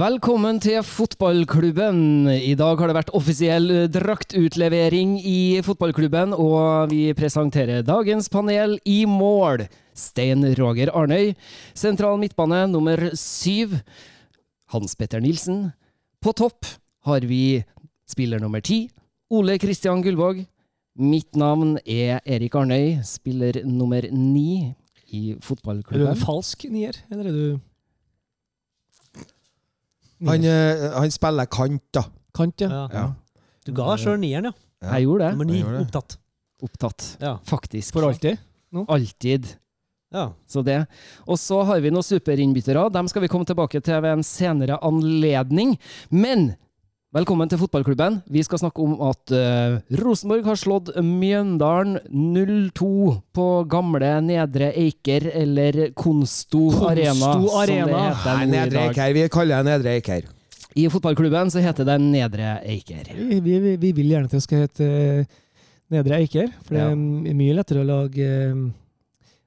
Velkommen til fotballklubben. I dag har det vært offisiell draktutlevering i fotballklubben, og vi presenterer dagens panel i mål. Stein Roger Arnøy, sentral midtbane nummer syv. Hans Petter Nilsen. På topp har vi spiller nummer ti, Ole Kristian Gullvåg. Mitt navn er Erik Arnøy, spiller nummer ni i fotballklubben. Er du en falsk nier, eller er du Han, eh, han spiller kant, da. kant, ja? Ja. Ja. Du ga deg sjøl nieren, ja. Jeg gjorde det. Nummer ni, jeg gjorde det. opptatt. Opptatt. Ja. Faktisk. For alltid? Alltid. ja. Så det. Og så har vi noen superinnbyttere. Dem skal vi komme tilbake til ved en senere anledning. Men velkommen til fotballklubben. Vi skal snakke om at uh, Rosenborg har slått Mjøndalen 0-2 på gamle Nedre Eiker, eller Konsto, Konsto Arena. som det heter Nei, Nedre dag. Eiker. Vi kaller det Nedre Eiker. I fotballklubben så heter det Nedre Eiker. Vi, vi, vi- vi vil gjerne at det skal hete eh, Nedre Eiker, for det er mye lettere å lage eh,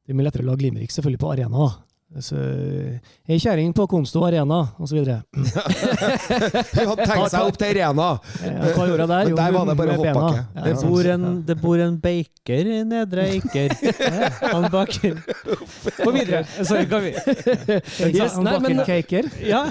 Det er mye lettere å lage limerick selvfølgelig på arena. Så, Ei kjerring på Konsto Arena, osv. Hun hadde tenkt seg opp til Arena. Hva gjorde jeg der? Jo, der var det bare hoppbakke. Ja, Det bor, en, det bor en baker i Nedre Eiker. Han baker Gå videre. Sorry, kan vi Yes, men- baker caker. Ja.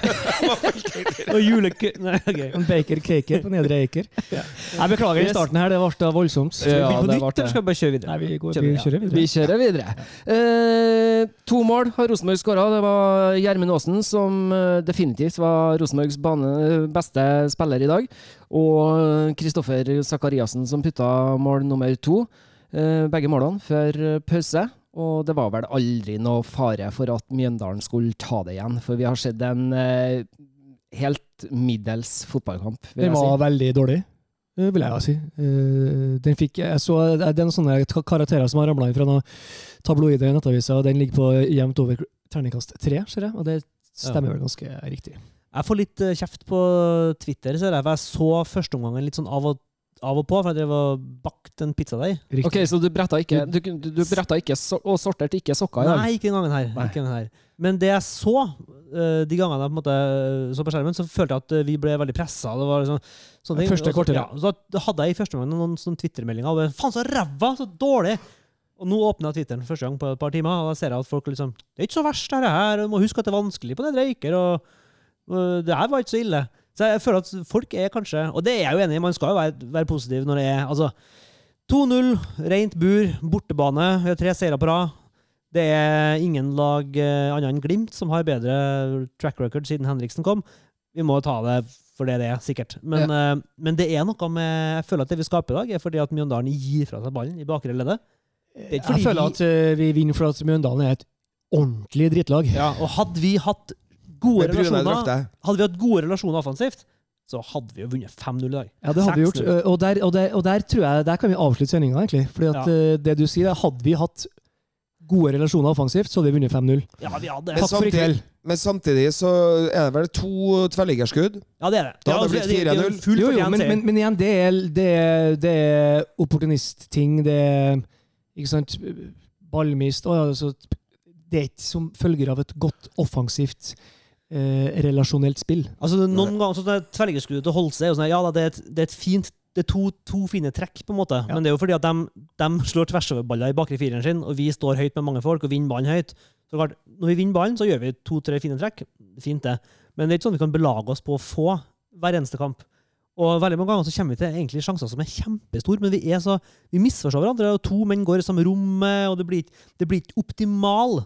Og julekø... Nei, OK. En baker caker på Nedre Eiker. Jeg beklager i starten her, det ble voldsomt. Skal vi begynne på nytt, eller skal vi bare kjøre videre? Nei, vi, går, vi, kjører videre. Vi kjører videre. Uh, to mål har Rosenborg skåra. Det var Gjermund Aasen som eh, definitivt var Rosenborgs beste spiller i dag. Og Kristoffer Sakariassen som putta mål nummer to. Eh, begge målene før pause. Og det var vel aldri noe fare for at Mjøndalen skulle ta det igjen. For vi har sett en eh, helt middels fotballkamp, Den var si. veldig dårlig, eh, vil jeg si. Eh, Den fikk, jeg så, det er noen sånne karakterer som har ramla inn fra noen tabloide nettaviser, og den ligger på jevnt over terningkast tre, ser jeg, og det stemmer vel ganske riktig. Jeg får litt eh, kjeft på Twitter, ser jeg. For jeg så førsteomgangen litt sånn av og, av og på, for jeg drev og bakte en pizzadeig. Ok, Så du bretta ikke, du, du, du bretta ikke so og sorterte ikke sokker i dag? Nei, ikke den gangen her. Ikke den her. Men det jeg så, eh, de gangene jeg på en måte så på skjermen, så følte jeg at eh, vi ble veldig pressa. Det var liksom, sånne ting. Første så- kvarteret. Ja, så hadde jeg i første omgang noen sånne Twitter-meldinger. Faen, så ræva! Så dårlig! Og nå åpna jeg Twitteren første gang på et par timer, og da ser jeg at folk liksom Det er ikke så verst, dette her. Du må huske at det er vanskelig på det røyker.' og, og det her var ikke så ille. Så jeg føler at folk er kanskje Og det er jeg jo enig i, man skal jo være, være positiv når det er altså 2-0, rent bur, bortebane, vi har tre seire på rad. Det er ingen lag eh, annet enn Glimt som har bedre track record siden Henriksen kom. Vi må ta det for det det er, sikkert. Men, eh, men det er noe med Jeg føler at det vi skaper i dag, er fordi at Mjøndalen gir fra seg ballen i bakre leddet. Er ikke Jeg føler at eh, vi vinner for at Mjøndalen er et ordentlig drittlag. Ja, og hadde vi hatt gode relasjoner. Hadde vi hatt gode relasjoner offensivt, så hadde vi jo vunnet 5-0 i dag. Ja, det hadde vi gjort. 6-0. eh, Og der, og, der, og der tror jeg Der kan vi avslutte sendinga, egentlig. Fordi at ja. det du sier, er hadde vi hatt gode relasjoner offensivt, så hadde vi vunnet 5-0. Ja, vi hadde Men Takk for i kveld. men samtidig så er det vel to tverrliggerskudd. Ja, det er det. Da Ja, hadde det altså, blitt det jo 4-0. Jo, jo, men, men, men igjen, det er, det er, det er opportunistting. Det er ikke sant, ballmist og altså, Det er ikke som følger av et godt offensivt eh, relasjonelt spill. Altså, noen ganger sånn at tverrliggerskuddet til Holse er jo sånn Ja, det er et, det er et fint det er to, to fine trekk, på en måte. Ja. Men det er jo fordi at de, de slår tversoverballer i bakre fireren sin, og vi står høyt med mange folk og vinner ballen høyt. Så klart, Når vi vinner ballen, så gjør vi to-tre fine trekk. Fint, det. Men det er ikke sånn vi kan belage oss på å få hver eneste kamp. Og veldig mange ganger så kommer vi til egentlig sjanser som er kjempestore, men vi er så, vi misforstår hverandre. og To menn går i samme rommet, og det blir, det blir ikke optimal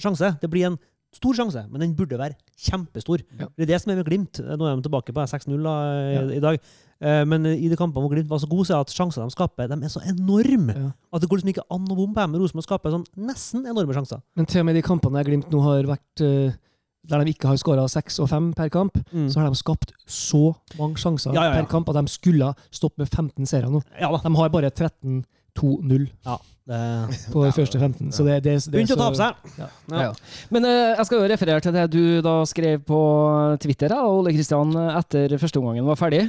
sjanse. Det blir en stor sjanse, men den burde være kjempestor. Ja. Det er det som er med Glimt. Nå er de tilbake på 6-0 da, i, Ja. i dag. Eh, Men i de kampene hvor Glimt var så gode, så er at sjansene de skaper, de er så enorme. Ja. At det går liksom ikke an å bomme på dem. Rosenborg skaper sånn nesten enorme sjanser. Men til og med de kampene der Glimt nå har vært eh, der de ikke har skåra seks og fem per kamp, Mm. så har de skapt så mange sjanser Ja, ja, ja. per kamp at de skulle stoppe med 15 seere nå. Ja da. De har bare 13-2-0 Det på de første 15. Så det, det, det, begynte å tape seg. Ja. Ja. ja. Men uh, jeg skal jo referere til det du da skrev på Twitter, da, Ole Kristian, etter første omgangen var ferdig.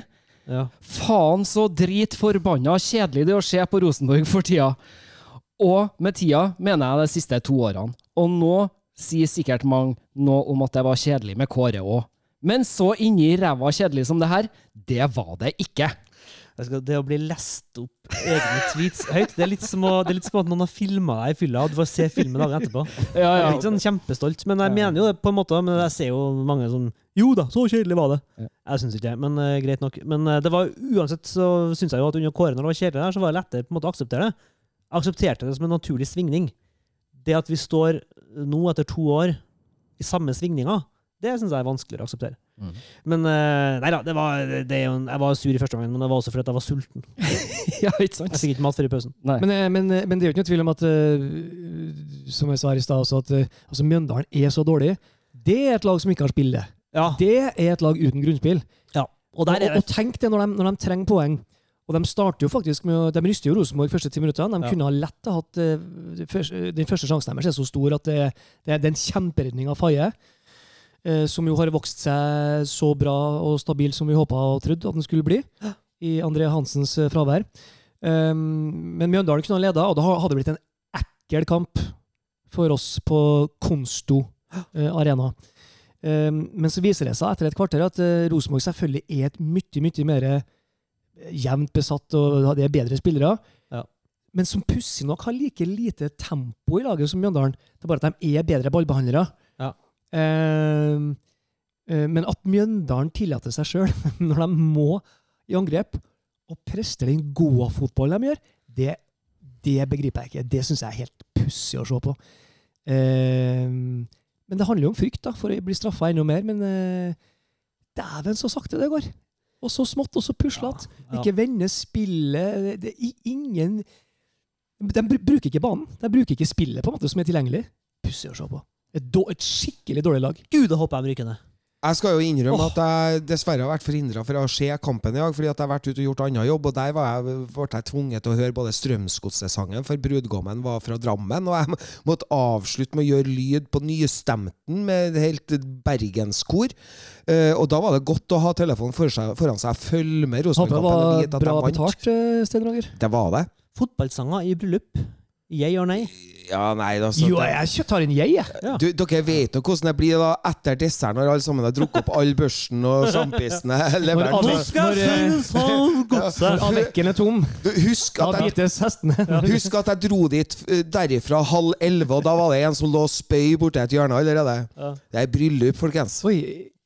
Ja. Faen så dritforbanna kjedelig det er å se på Rosenborg for tida. Og med tida mener jeg de siste to årene. Og nå sier sikkert mange noe om at det var kjedelig med Kåre òg. Men så inni ræva kjedelig som det her, det var det ikke. Det å bli lest opp egne tweets høyt, det er litt som, å, det er litt som at noen har filma deg i fylla, og du får se filmen dagen etterpå. Ja, Jeg er ikke sånn kjempestolt, men jeg mener jo det på en måte. Men jeg ser jo mange sånn Jo da, så kjedelig var det. Jeg syns ikke det, men uh, greit nok. Men uh, det var uansett så syns jeg jo at under Kåre, når det var kjedelig der, så var det lettere på en måte å akseptere det. Jeg aksepterte det som en naturlig svingning. Det at vi står nå, etter to år, i samme svingninga, det syns jeg er vanskeligere å akseptere. Mm. Men eh, nei da, det var, det jeg var sur i første omgang, men det var også fordi jeg var sulten. ja, ikke sant? Jeg fikk ikke mat før i pausen. Men, eh, men, eh, men det er jo ikke noe tvil om at Som jeg sa her i stad også, at altså Mjøndalen er så dårlig. Det er et lag som ikke har spillet. Ja, Det er et lag uten grunnspill. og der er og, og tenk det når de, når de trenger poeng. Og de starter jo faktisk med De ryster jo Rosenborg første ti minuttene. De Ja. kunne ha lett hatt eh, det første- Den første sjansen deres er så stor at det, det er det en kjemperedning av Faye. eh, som jo har vokst seg så bra og stabil som vi håpa og trodde at den skulle bli. I André Hansens eh, fravær. Um, men Mjøndalen kunne ha leda, og det hadde hadde blitt en ekkel kamp for oss på Konsto eh, arena. Um, men så viser det seg etter et kvarter at eh, Rosenborg selvfølgelig er et mye, mye mer eh, jevnt besatt, og det er bedre spillere. Ja. Men som pussig nok har like lite tempo i laget som Mjøndalen. Det er bare at de er bedre ballbehandlere. Ja. Um, eh, men at Mjøndalen tillater seg sjøl, når de må i angrep, å prester den gode fotballen de gjør, det, det begriper jeg ikke. Det syns jeg er helt pussig å se på. Eh, men det handler jo om frykt da, for å bli straffa enda mer. Men uh, dæven, så sakte det går! Og så smått, og så puslete. Ja. Ikke vende spillet det, det, Ingen De bruker ikke banen. De bruker ikke spillet på en måte som er tilgjengelig. Pussig å se på. Et, et skikkelig dårlig lag. Gud, jeg håper de ryker ned. Jeg skal jo innrømme oh. at jeg dessverre har vært forhindra fra å se kampen i dag, fordi at jeg har vært ute og gjort annen jobb, og der var jeg, ble jeg tvunget til å høre både Strømsgodset-sangen, for brudgommen var fra Drammen, og jeg måtte avslutte med å gjøre lyd på Nystemten med et helt bergenskor. Uh, og da var det godt å ha telefonen for seg, foran seg, følge med Håper det Rosenborg-kampen Det var bra betalt, eh, Sten Roger. Det var det. Fotballsanger i bryllup. Yay og nei? Ja, nei, altså Jo, jeg tar en jeg, jeg. Ja. Du, dere vet jo hvordan det blir da etter dessert, når alle sammen har drukket opp all børsten og sjampisene. leveren. Når- jeg Når avekken er tom, Husk at jeg. Husk at jeg dro dit eh, derifra halv elleve, og da var det en som lå og spøy borti et hjørne allerede. Det er bryllup, folkens. Oi,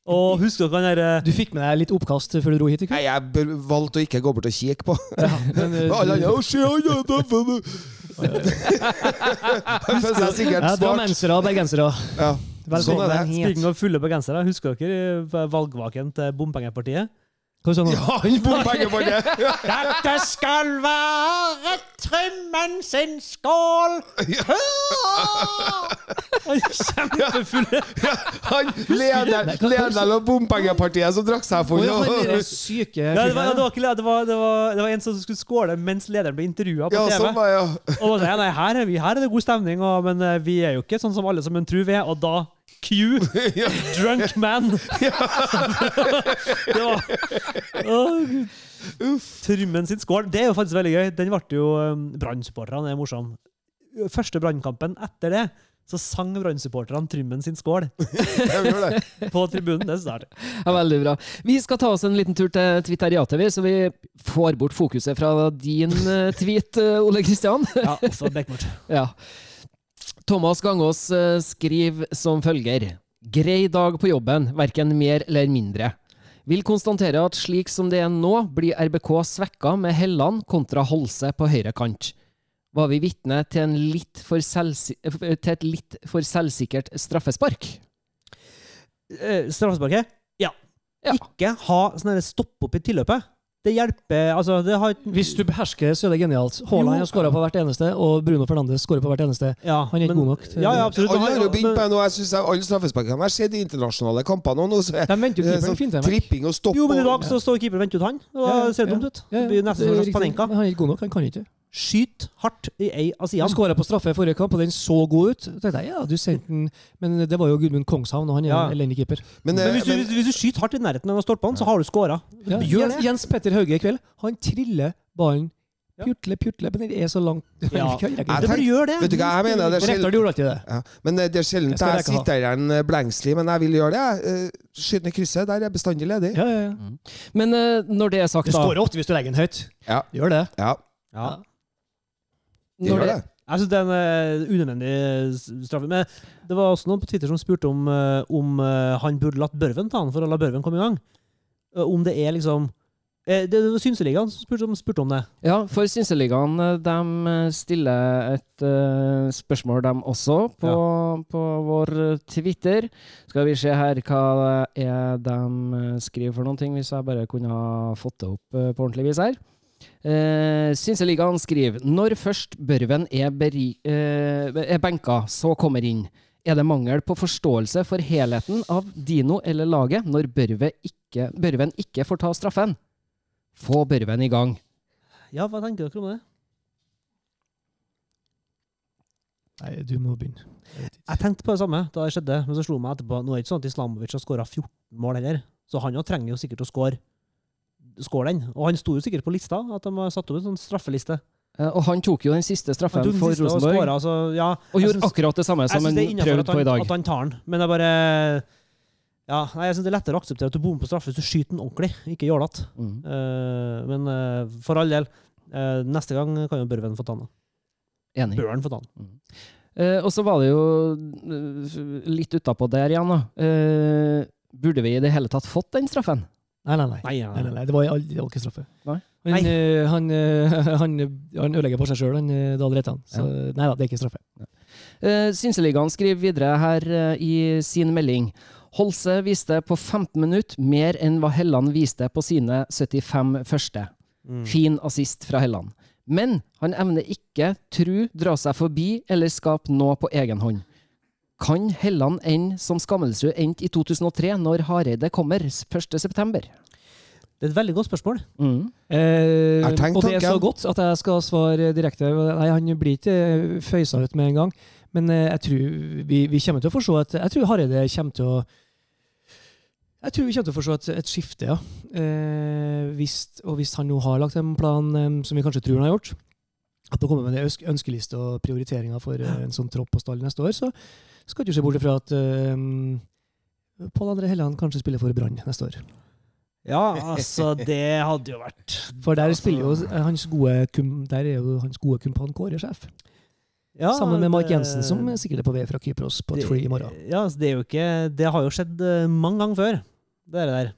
Og husk dere den der, du fikk med deg litt oppkast før du dro hit Ikke? Nei, jeg valgte å ikke gå bort og kikke på. Ja, men, eh, du- andre, dere se, det er døffen!» Han føler seg sikkert ja, smart. drammensere og bergensere. Ja. Sånn er det. Hit. Speaking of fulle bergensere, husker dere eh, valgvaken til Bompengepartiet? Hva sa du? Ja, han bompenger på det! Dette skal være Trymmen sin skål! Kjempefulle! Han leder, lederen av bompengepartiet som drakk seg full. ja, syke det, var, det, var ikke, det, var, det, var, det var en som skulle skåle mens lederen ble intervjua på Ja, TV. sånn var ja. Og da sa jeg nei, her er, vi, her er det god stemning, og, men eh, vi er jo ikke sånn som alle som en tror vi er. Og da Q, drunk man. det var Å, Trymmen sin skål. Det er jo faktisk veldig gøy. Den ble jo um, Brann-supporterne. Er morsom. Første Brannkampen etter det, så sang Brann-supporterne Trymmen sin skål på tribunen. Det er. Ja, veldig bra. Vi skal ta oss en liten tur til Twitteriatet, så vi får bort fokuset fra din eh, tweet, eh, Ole Kristian. Ja, også Bekmort. Ja. Thomas Gangås eh, skriver som følger. Grei dag på jobben, verken mer eller mindre. Vil konstatere at slik som det er nå, blir RBK svekka med Helland kontra Holse på høyre kant. Var vi vitne til, en litt for til et litt for selvsikkert straffespark? Eh, Straffesparket? Ja. Ja. Ikke ha sånn stopp opp i tilløpet. Det hjelper Altså, det har Hvis du behersker det, så er det genialt. Haaland har skåra på hvert eneste, og Bruno Fernandes skårer på hvert eneste. ja, Han er ikke men- god nok til- Ja, ja, absolutt. Alle har jo begynt på det. Jeg synes jeg alle straffesparkene har sett i internasjonale kampene nå. så er De keeperen sånn fint tripping og stopp. Jo, men i dag så står keeper og venter ut han. Og Ja, ja, det ser ja. dumt ut. Ja, ja, Det blir nesten det er som. Panenka. Men Han er ikke god nok, han kan ikke. Skyt hardt i ei av Han sidene. skåra på straffe i forrige kamp, og den så god ut. Jeg tenkte jeg, ja, du sendte den Men det var jo Gudmund Kongshavn, og han er Ja. en elendig keeper. Men, Men eh, hvis du, men, hvis, hvis du skyter hardt i nærheten av stolpene, så har du skåra. Ja, Jens. Jens Petter Hauge i kveld, han triller ballen Ja. Pjutle, pjutle, men det er så langt Ja. Jeg bare gjør det! Vet du hva jeg mener? Det er sjelden, det. ja. men det det er sjelden Jeg jeg sitter igjen eh, blengslig, men jeg vil gjøre det. Eh, Skyt ned krysset, der er jeg bestandig ledig. Ja, ja, ja. Men eh, når det er sagt, Det står ofte hvis du legger den høyt. Ja. Gjør det. Ja, Ja. Det gjør det, det. Jeg syns det er en uh, unødvendig straffe. Men det var også noen på Twitter som spurte om, uh, om uh, han burde latt Børven ta han for å la Børven komme i gang. Om det er liksom eh, Det var Synseligaen som spurte om, spurte om det. Ja, for Synseligaen de stiller et spørsmål, dem også, på, på vår Twitter. Skal vi se her hva det er de skriver for noen ting, hvis jeg bare kunne ha fått det opp på ordentlig vis her. Uh, Synseligaen skriver når først Børven er, beri, uh, er benka, så kommer inn. Er det mangel på forståelse for helheten av Dino eller laget når Børve ikke, Børven ikke får ta straffen? Få Børven i gang. Ja, hva tenker dere om det? Nei, du må begynne. Jeg. Jeg tenkte på det samme da det skjedde, men så slo meg etterpå Nå er det ikke sånn at Islamovic har skåra 14 mål heller, så han jo trenger jo sikkert å skåre skåre den. Og han sto jo sikkert på lista, at de har satt opp en sånn straffeliste. Og han tok jo den siste straffen for siste og Rosenborg, skåret, altså, ja, og gjorde synes, akkurat det samme som han prøvde på i dag. at han tar den, men det er bare ja, nei, jeg synes det er lettere å akseptere at du bommer på straffe hvis du skyter den ordentlig, ikke jålete. Mm. Uh, men uh, for all del, uh, neste gang kan jo Børven få ta den. Enig. Børen få ta den. Eh, og så var det jo litt utapå der igjen, da. Burde vi i det hele tatt fått den straffen? Nei, nei, nei. Nei, ja, Nei, nei, nei. Det var, aldri, det var ikke straffe. Nei. Han, Nei. eh, han, uh, han, han ødelegger for seg sjøl, han uh, Dahl Reitan. Så nei da, det er ikke straffe. Uh, Synseligaen skriver videre her eh, i sin melding. Holse viste på 15 minutter mer enn hva Helland viste på sine 75 første. Mm. Fin assist fra Helland. Men han evner ikke tru, dra seg forbi eller skape noe på egen hånd. Kan Helland ende som Skammelsrud endte i 2003, når Hareide kommer 1.9.? Det er et veldig godt spørsmål. Mm. Eh, tenkt og det er så godt at jeg skal svare direkte. Nei, han blir ikke eh, føysa ut med en gang. Men eh, jeg tror vi, vi kommer til å forstå at Jeg tror Hareide kommer til å jeg tror vi kommer til å forstå et, et skifte, ja. Eh, hvis, og hvis han nå har lagt en plan eh, som vi kanskje tror han har gjort, at han kommer med en ønskeliste og prioriteringer for eh, en sånn tropp på stall neste år, så skal ikke se bort ifra at uh, Pål André Helland kanskje spiller for Brann neste år. Ja, altså, det hadde jo vært For der Altså- spiller jo eh, hans gode kum, Der er jo hans gode kumpan Kåre sjef. ja, Sammen med Mark Jensen, som sikkert er på vei fra Kypros på det- fly i morgen. Ja, altså, det er jo ikke Det har jo skjedd eh, mange ganger før, det er der.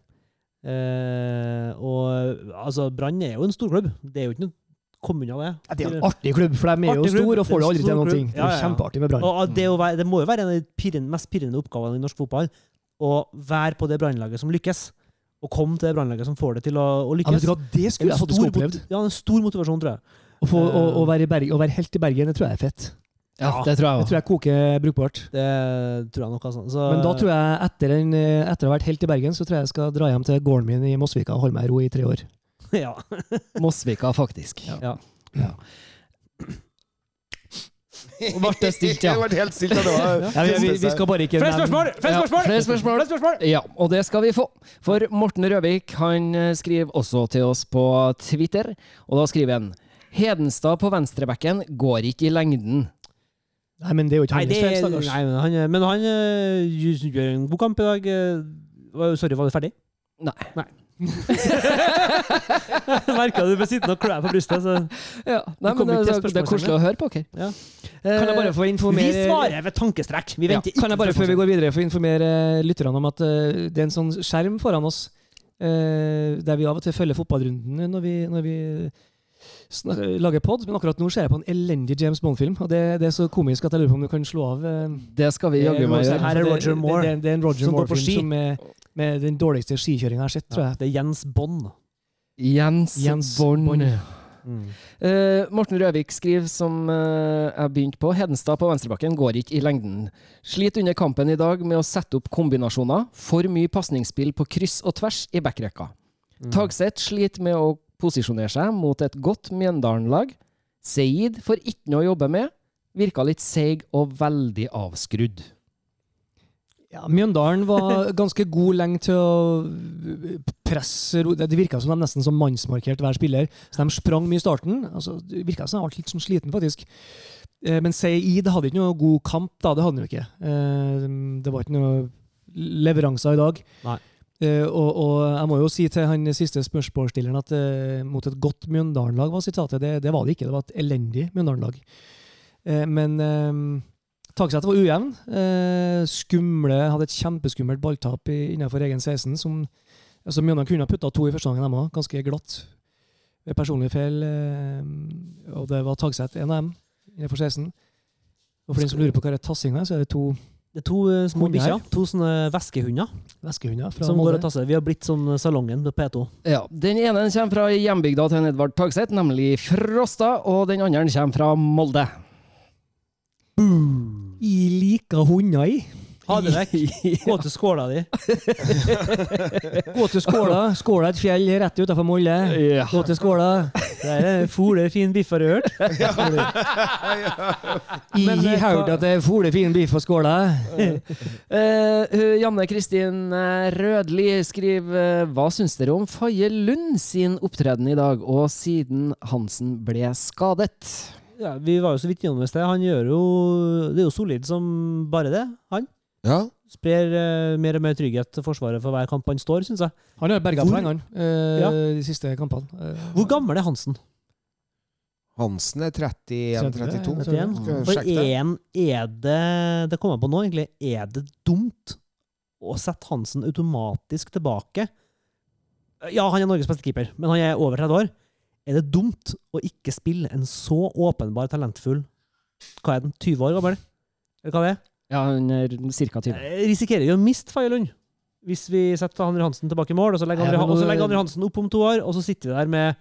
Eh, og altså, Brann er jo en storklubb. Det er jo ikke noe komme unna det. Ja, det er jo en artig klubb, for de er jo store og får det aldri til noen ting. Det er jo Ja, ja, ja. kjempeartig med Brann. Det, være, det må jo være en av de pirrende, mest pirrende oppgavene i norsk fotball å være på det brannlaget som lykkes. Og komme til det brannlaget som får det til å, å lykkes. Ja, men det skulle jeg faktisk opplevd. Ja, en stor motivasjon, tror jeg. Å, få, å, å, Eh. være i Berg, å være helt i Bergen, det tror jeg er fett. Ja, det tror jeg Det tror jeg koker brukbart. Det tror jeg nok, altså. Så, Men da tror jeg, etter, en, eh, etter å ha vært helt i Bergen, så tror jeg jeg skal dra hjem til gården min i Mosvika og holde meg i ro i tre år. ja. Mosvika, faktisk. Ja. Og ble det stilt, ja. Det ble helt stilt. det var- Ja, vi, vi, vi skal bare ikke Flere spørsmål! Flere Ja, spørsmål! flere spørsmål. Flere spørsmål! Ja, og det skal vi få. For Morten Røvik han eh, skriver også til oss på Twitter, og da skriver han Hedenstad på venstrebekken går ikke i lengden. Nei, men det er jo ikke hans det, feil, stakkars. nei, men han, men han eh, gjør en god kamp i dag. eh. Sorry, var du ferdig? Nei. Merka du ble sittende og klø deg på brystet. Så. Ja, nei, men det, det, det er koselig å høre på dere. Ja. Kan jeg bare få informere Vi svarer ved tankestrekk. Vi Ja. ikke Kan jeg bare før vi går videre få informere lytterne om at eh, det er en sånn skjerm foran oss eh, der vi av og til følger fotballrunden når vi, når vi lager pod, men akkurat nå ser jeg på en elendig James Bond-film, og det, det er så komisk at jeg lurer på om du kan slå av eh, Det skal vi jaggu meg gjøre. Her er Roger Moore, Det, det, det er en Roger som går på ski. Som er med den dårligste skikjøringa jeg har sett, tror jeg. det er Jens Bond. Jens, Jens Bond. Bond. Mm. Uh, Morten Røvik skriver som uh, jeg begynte på. Hedenstad på venstrebakken går ikke i lengden. Slit under kampen i dag med å sette opp kombinasjoner. For mye pasningsspill på kryss og tvers i backrekka. Mm. Tagseth sliter med å posisjonere seg mot et godt Mjøndalen-lag. Seid får ikke noe å jobbe med. Virka litt seig og veldig avskrudd. Ja, Mjøndalen var ganske god lenge til å presse Det virka som de nesten som mannsmarkert hver spiller. Så de sprang mye i starten. Altså, det virka som de var litt sånn sliten, faktisk. Eh, Men Seid hadde ikke noe god kamp, da. Det hadde han jo ikke. Eh, Det var ikke noe leveranser i dag. Nei. Eh, Og, og jeg må jo si til han siste spørsmålsstilleren at mot et godt Mjøndalen-lag var sitatet. Det, det var det ikke. Det var et elendig Mjøndalen-lag. Men eh, var ujevn. Eh, skumle, hadde et kjempeskummelt balltap i- innenfor egen 16. Som, altså Mjøndalen kunne ha putta to i første gangen, dem òg. Ganske glatt. Ved personlig feil. Eh, og det var Tagseth, en av dem, innenfor 16. Og for den som lurer på hva er tassinga, så er det to Det er to eh, små bikkjer. To sånne væskehunder fra som går og tasser. Vi har blitt som salongen på P2. Ja, Den ene kommer fra hjembygda til Edvard Tagseth, nemlig Frosta, og den andre kommer fra Molde. I liker hunder i. Ha det vekk. Gå til skåla di. Gå til Skåla. Skåla er et fjell rett utenfor Molde. Gå til Skåla. Der er fole, fin biff, har du hørt? I Men, eh, hørt at det er fole fin biff på Skåla. uh, Janne Kristin eh, Rødli skriver Hva syns dere om Faye Lund sin opptreden i dag, og siden Hansen ble skadet? Ja, vi var jo så vidt innom det i sted. Han gjør jo Det er jo solid som bare det, han. Ja. Sprer eh, mer og mer trygghet til Forsvaret for hver kamp han står, syns jeg. Han har berga Hvor- poengene eh, Ja. de siste kampene. Eh, Hvor gammel er Hansen? Hansen er 31-32. 31? Jeg tror. Skal jeg For sjekke det? en er det Det kommer jeg på nå, egentlig. Er det dumt å sette Hansen automatisk tilbake? Ja, han er Norges beste keeper, men han er over 30 år. Er det dumt å ikke spille en så åpenbar talentfull Hva er den? 20 år gammel? Eller hva det er? Ja, han er ca. 20. Jeg risikerer jo å miste Fajelund hvis vi setter André Hansen tilbake i mål, og så legger Andre André, og så legger André Hansen opp om to år, og så sitter vi der med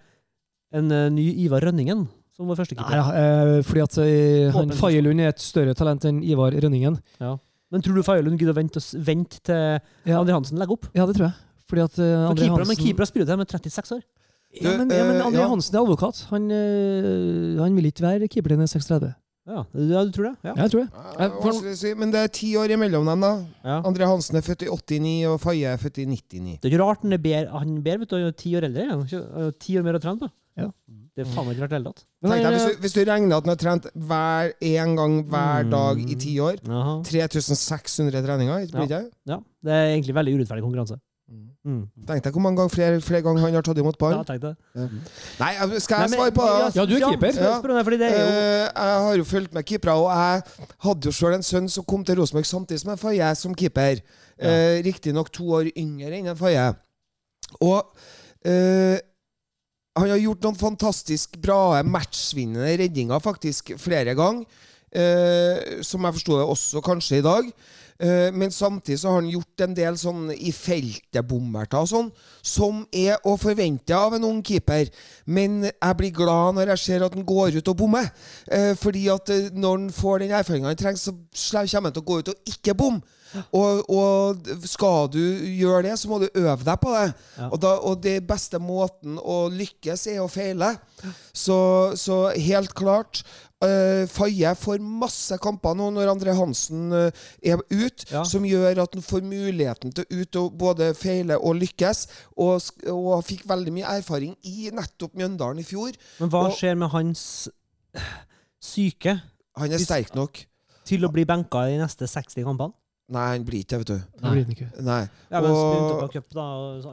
en eh, ny Ivar Rønningen som vår første Nei, keeper. ja, eh, fordi at eh, han Faye er et større talent enn Ivar Rønningen. Men tror du Faye Lund gidder å vente, vente til Andre André Hansen legger opp? Ja, det tror jeg. Fordi at eh, For keepere, Hansen Men keepere spiller jo til med 36 år. Ja, men, ja, men eh, André ja. Hansen er advokat. Han, eh, han vil ikke være keeper til han er 36. Ja, ja du tror det? Ja. Ja, jeg tror det. Ja, å si, Men det er ti år imellom dem, da. ja. André Hansen er født i 89, og Faye er født i 99. Det er ikke rart han er bedre, han er bedre vet du, han er ti år eldre. Han er ti år mer å trene på. Ja. Det er faen ikke rart i det hele tatt. Men Tenk deg, hvis, du, hvis du regner at han har trent hver, én gang hver Mm. dag i ti år 3600 treninger, blir det ikke? Ja, det er egentlig veldig urettferdig konkurranse. Mm. Tenk deg hvor mange ganger flere, flere ganger han har tatt imot ball. Ja, tenk det. Nei, skal jeg Nei, men- svare på det? Ja, du er keeper. Spør, spør det, fordi det er jo Eh, jeg har jo fulgt med keepere, og jeg hadde jo sjøl en sønn som kom til Rosenborg samtidig som en Faye som keeper. Uh, Riktignok to år yngre enn en Faye. Og eh, han har gjort noen fantastisk bra matchvinnende redninger, faktisk flere ganger. Eh, som jeg forsto det også kanskje i dag. Eh, men samtidig så har han gjort en del sånn i feltet-bommerter og sånn, som er å forvente av en ung keeper. Men jeg blir glad når jeg ser at han går ut og bommer. Eh, fordi at eh, når han får den erfaringa han trenger, så kommer han til å gå ut og ikke bomme. Og, og skal du gjøre det, så må du øve deg på det. Ja. Og, da, og det beste måten å lykkes er å feile. Så, så helt klart uh, Faye får masse kamper nå når André Hansen uh, er ute, Ja. som gjør at han får muligheten til ut å både feile og lykkes. Og, og fikk veldig mye erfaring i nettopp Mjøndalen i fjor. Men hva Og- skjer med hans syke Han er sterk nok. til å bli benka i de neste 60 kampene? Nei, han blir ikke det, vet du. Nei. blir ikke. Nei. Ja, men Og- cup, da, og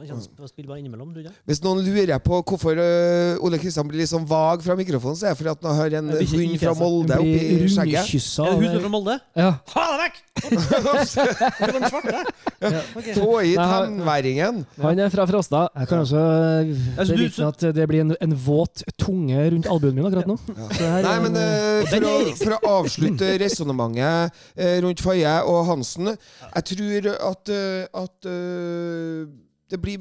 spille bare innimellom, du ikke? Hvis noen lurer på hvorfor øh, Ole Kristian blir litt sånn vag fra mikrofonen, så er det fordi at han har en hund fra. Molde oppi skjegget. Er det av- hun som er fra Molde? ja. Ha deg vekk! Få hit Nei, han- er fra Frosta. Jeg kan også eh, bevitne at det blir en, en våt tunge rundt albuen min akkurat nå. Så her Nei, men en, eh, Og for, å, for å avslutte resonnementet uh, rundt Faye og Hansen Jeg tror at, øh, at øh, det blir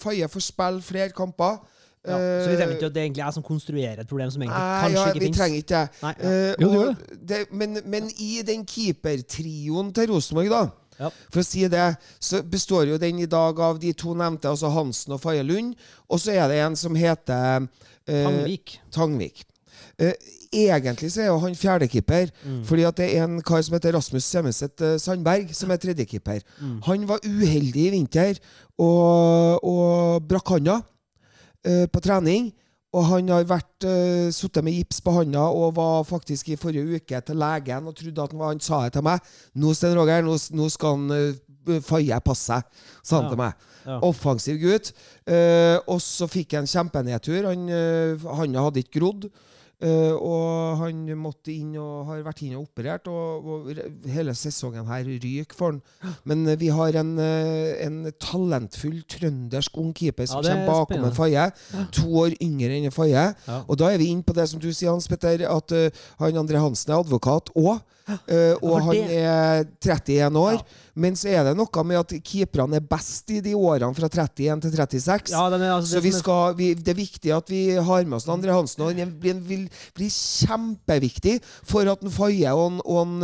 Faye får spille flere kamper. Ja, så vi trenger Eh, ikke at det egentlig er som konstruerer et problem som egentlig Nei, kanskje ja, ikke vi finnes. trenger ikke det. Nei. Eh, Jo, det det, men, men i den keepertrioen til Rosenborg, da, Ja. for å si det, så består jo den i dag av de to nevnte, altså Hansen og Faye Lund, og så er det en som heter eh, Tangvik. Tangvik. Eh, egentlig så er jo han fjerdekeeper. Mm. Fordi at det er en kar som heter Rasmus Semmeset eh, Sandberg, som er tredjekeeper. Mm. Han var uheldig i vinter og, og brakk handa uh, på trening. Og han har vært uh, sittet med gips på handa og var faktisk i forrige uke til legen og trodde at han, var, han sa det til meg. 'Nå, Sten Roger, nå, nå skal han uh, faie passe seg', sa han Ja. til meg. Ja. Offensiv gutt. Uh, og så fikk han kjempenedtur. Han, uh, handa hadde ikke grodd. Eh, og han måtte inn og har vært inn og operert, og, og hele sesongen her ryker for han. Men uh, vi har en, uh, en talentfull trøndersk ung keeper som Ja, er kommer bakom en Faye. To år yngre enn en Faye. Ja. Og da er vi inne på det som du sier, Hans Petter, at han André Hansen er advokat òg. Og for han det- er 31 år. Ja. Men så er det noe med at keeperne er best i de årene fra 31 til 36. Ja, er, altså, Så det vi er- skal, vi, det er viktig at vi har med oss Andre Hansen. Og han blir, vil bli kjempeviktig for at en Faye og, og,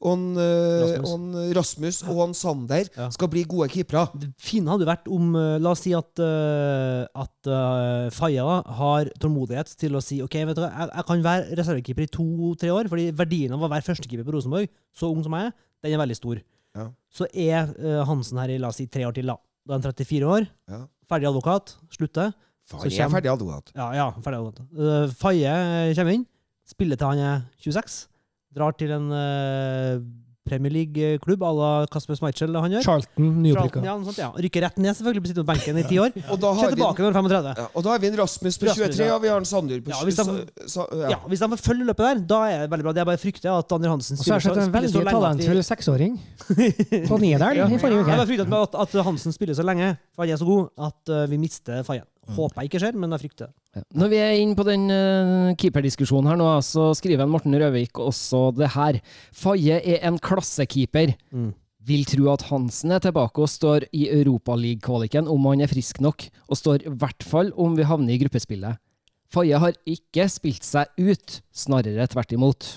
og, en, eh, Rasmus. og Rasmus og han Sander Ja. skal bli gode keepere. Det fine hadde vært om eh, La oss si at, uh, at uh, Faye har tålmodighet til å si OK, vet du jeg, jeg kan være reservekeeper i to-tre år, fordi verdien av å være førstekeeper på Rosenborg, så ung som jeg er, den er veldig stor. Ja. Så er uh, Hansen her i la oss si tre år til, da. Da er han 34 år, Ja. ferdig advokat, slutter. Faye er ferdig advokat. Ja, ja, ferdig advokat. Uh, Faye kommer inn, spiller til han er 26, drar til en eh, Premier League-klubb à la Kasper Schmeichel han gjør. Charlton, nyopprykka. Ja, sånt, ja. Rykker rett ned, selvfølgelig, blir sittende på benken i ti år. Og da har tilbake når han er 35. ja, og da har vi en Rasmus på Rasmus, 23, ja. og vi har en Sandjord på Ja, hvis de- så, så, Ja, ja. Hvis de får følge løpet der, da er det veldig bra. Det er bare frykter at André Hansen Og så har spiller jeg så, sett en veldig lenge talentfull seksåring på nederl ja. i forrige Jeg uke. bare frykter at, at Hansen spiller så lenge, for han er så god, at uh, vi mister Fayen. Mm. Håper jeg ikke skjer, men jeg frykter det. Ja. Når vi er inne på den uh, keeperdiskusjonen her nå, så skriver en Morten Røvik også det her. Faye er en klassekeeper. Vil tro at Hansen er tilbake og står i Europaliga-kvaliken om han er frisk nok, og står i hvert fall om vi havner i gruppespillet. Faye har ikke spilt seg ut, snarere tvert imot.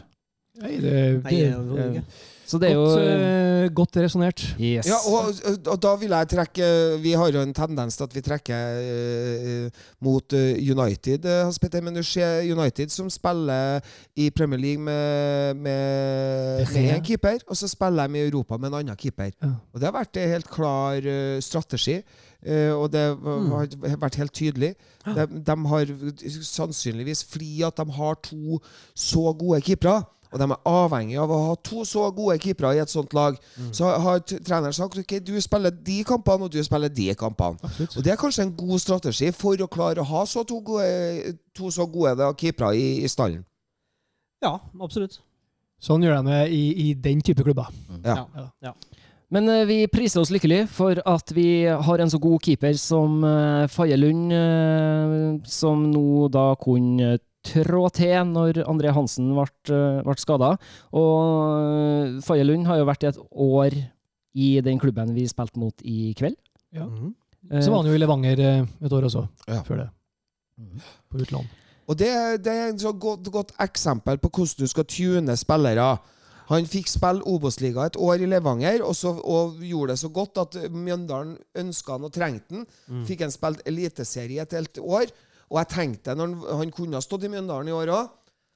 Nei, det, Nei, det, det, det. Så det er jo godt, eh, godt resonnert. Yes. Ja, og, og da vil jeg trekke Vi har jo en tendens til at vi trekker eh, mot eh, United, Hans Petter. Men du ser United som spiller i Premier League med, med, med en keeper, og så spiller de i Europa med en annen keeper. Ja. Og det har vært en helt klar strategi. Uh, og det var- har vært helt tydelig. De, de har sannsynligvis fordi at de har to så gode keepere. Og de er avhengig av å ha to så gode keepere i et sånt lag. Så har treneren sagt ok, du spiller de kampene, og du spiller de kampene. Absolutt. Og Det er kanskje en god strategi for å klare å ha så to, gode, to så gode keepere i, i stallen. Ja, absolutt. Sånn gjør de det i, i den type klubber. Ja. Ja. Men eh, vi priser oss lykkelig for at vi har en så god keeper som uh, Faye Lund, eh, som nå da kunne trå til når André Hansen ble, uh, ble skada. Og uh, Faye Lund har jo vært i et år i den klubben vi spilte mot i kveld. Ja. Mhm. Så var han jo i Levanger eh, et år også, Ja. før det. På utlån. Og det, det er et så godt, godt eksempel på hvordan du skal tune spillere. Han fikk spille Obos-liga et år i Levanger, og, så, og gjorde det så godt at Mjøndalen ønska han og trengte han. Mm. Fikk han spilt eliteserie et helt år. Og jeg tenkte, når han, han kunne ha stått i Mjøndalen i år òg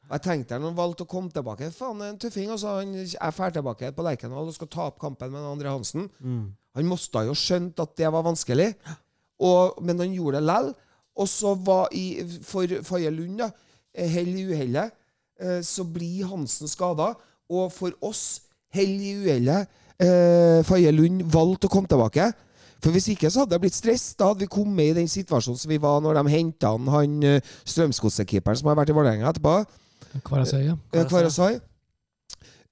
og jeg tenkte når han valgte å komme tilbake Faen, en tøffing. Altså, han er drar tilbake på Lerkendal og skal ta opp kampen med André Hansen. Mm. Han måtte jo skjønt at det var vanskelig, og, men han gjorde det lell. Og så var i, for Faye Lund, da, eh, hell i uhellet, eh, så blir Hansen skada. Og for oss, hell i uhellet, eh, Faye Lund valgte å komme tilbake. For Hvis ikke så hadde jeg blitt stress. Da hadde vi kommet i den situasjonen som vi var når de henta han, han eh, Strømsgodset-keeperen som har vært i Vålerenga etterpå. Kvarasøy, ja. Eh, Kvarasai.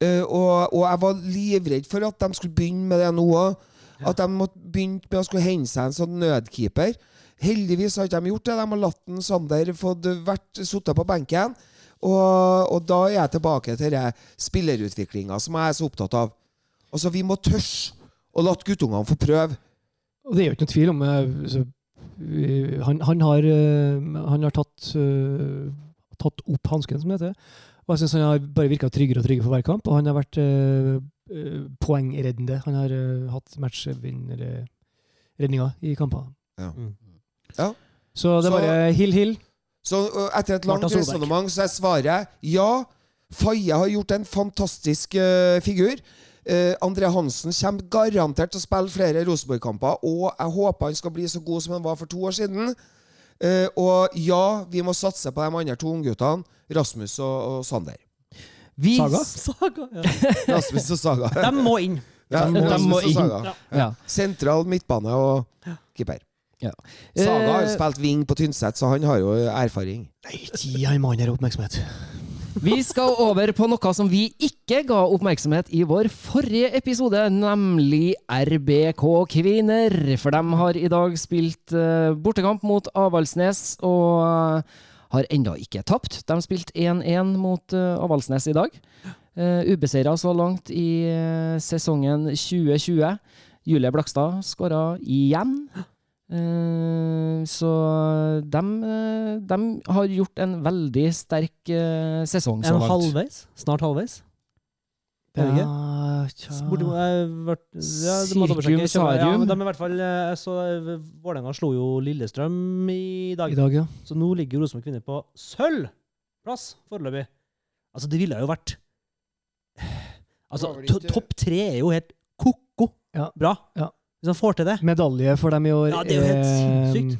Eh, og, og jeg var livredd for at de skulle begynne med det nå òg. At de måtte begynne med å skulle hente seg en sånn nødkeeper. Heldigvis har ikke de gjort det. De har latt en Sander fått vært sittet på benken. Og, og da er jeg tilbake til det spillerutviklinga som jeg er så opptatt av. Altså, vi må tørre å la guttungene få prøve. Og det er jo ikke noen tvil om eh, så, han, han, har, eh, han har tatt, eh, tatt opp hansken, som det heter. Og jeg syns han har bare virka tryggere og tryggere for hver kamp. Og han har vært poengreddende. Han har hatt matchvinnerredninger i kamper. Ja. Mm. Ja. Så det er bare hill, hill. Så etter et langt resonnement så svarer jeg, ja. Faye har gjort en fantastisk uh, figur. Eh, André Hansen kommer garantert til å spille flere Rosenborg-kamper, og jeg håper han skal bli så god som han var for to år siden. Uh, og ja, vi må satse på de andre to ungguttene, Rasmus og, og Sander. Vi, Saga? Saga. Ja. Rasmus og Saga. De må inn. Ja, De må- de må inn. Saga. Ja. Sentral midtbane og keeper. Ja. Saga har jo Eh, spilt wing på Tynset, så han har jo erfaring. Nei, gi han mannen her oppmerksomhet. Vi skal over på noe som vi ikke ga oppmerksomhet i vår forrige episode, nemlig RBK Kvinner. For de har i dag spilt eh, bortekamp mot Avaldsnes og eh, har ennå ikke tapt. De spilte 1-1 mot uh, Avaldsnes i dag. Ubeseira så langt i eh, sesongen 2020. Julie Blakstad skåra igjen. Eh, så de, de har gjort en veldig sterk eh, sesong så En halvveis. Snart halvveis. Det? Ja, tja. Borti, vært, ja. Sirkum Ja, Sarium. men de er i hvert fall, eh, så eh, Vålerenga slo jo Lillestrøm i dag. I dag, ja. Så nå ligger Rosenborg kvinner på sølvplass foreløpig. Altså, det ville jo vært Altså, to, topp tre er jo helt ko-ko Ja. bra. Ja. Hvis han får til det. Medalje for dem i år Ja, det er jo helt sinnssykt.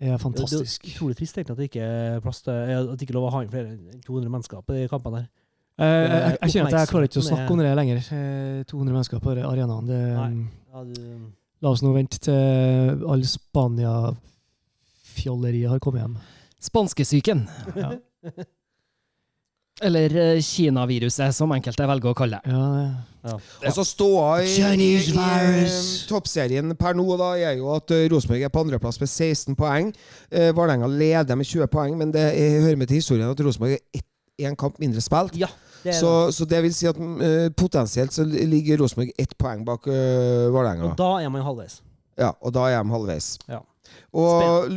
er Det er utrolig trist egentlig at det ikke er plass til At det ikke er lov å ha inn flere enn 200 mennesker på de kampene der. Eh, jeg, jeg, jeg kjenner at jeg klarer ikke å snakke om det lenger. Eh, 200 mennesker på arenaen. Det, Ja, du, la oss nå vente til all Spania-fjolleriet har kommet hjem. Spanskesyken. Ja. Eller Kina-viruset, som enkelte velger å kalle det. Ja, ja. Og så ståa i, i, i eh, toppserien per nå da, er jo at eh, Rosenborg er på andreplass med 16 poeng. Eh, Vålerenga leder med 20 poeng, men det er, hører med til historien at Rosenborg er én kamp mindre spilt. ja, det Så, så det vil si at uh, potensielt så ligger Rosenborg ett poeng bak uh, Vålerenga. Og da er man halvveis. Ja, og da er de halvveis. Ja. Og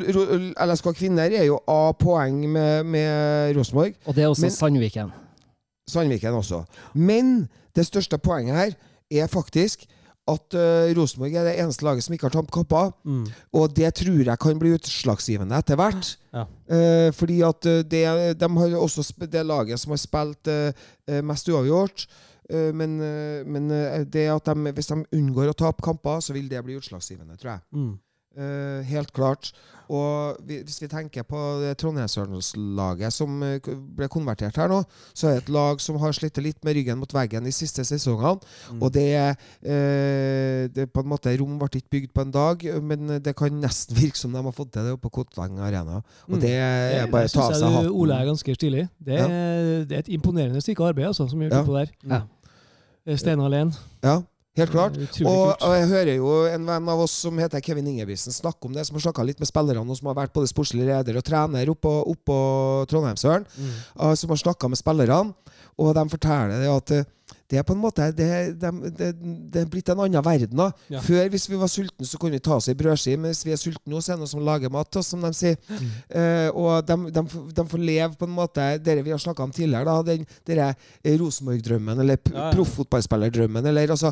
LSK Kvinner er jo A-poeng med, med Rosenborg. Og det er også Men- Sandviken. Sandviken også. Men det største poenget her er faktisk at uh, Rosenborg er det eneste laget som ikke har tapt kamper. Mm. Og det tror jeg kan bli utslagsgivende etter hvert. Ja. Uh, fordi at eh, det, de har også sp- det laget som har spilt eh, mest uavgjort. Men men det at de, hvis de unngår å tape kamper, så vil det bli utslagsgivende, tror jeg. Mm. Eh, helt klart. Og hvis vi tenker på det Trondheimsørnslaget som eh, ble konvertert her nå, så er det et lag som har slitt litt med ryggen mot veggen de siste sesongene. Mm. Og det er eh, det på en måte Rom ble ikke bygd på en dag, men det kan nesten virke som de har fått til det oppe på Kotleng Arena. Og Mm. det er bare å ta av seg hatten. du, Ole er ganske stilig. Det er, det er et imponerende stykke arbeid altså, som gjør Ja. på der. Ja. Steinar Lehn. Ja, helt klart. Og, og jeg hører jo en venn av oss som heter Kevin Ingebrigtsen snakke om det, som har snakka litt med spillerne, og som har vært både sportslig leder og trener oppå, oppå Trondheimsøren. Mm. uh, som har snakka med spillerne, og de forteller det at uh, det er på en måte det, det, det, det er blitt en annen verden. da. Ja. Før, hvis vi var sultne, så kunne vi ta oss ei brødskive. Men hvis vi er sultne nå, så er det noen som lager mat til oss, som de sier. Mm. Uh, og de, de, de får leve på en måte Dere vi har snakka om tidligere, da, den dere eh, Rosenborg-drømmen, eller Ja, ja. proffotballspillerdrømmen, eller altså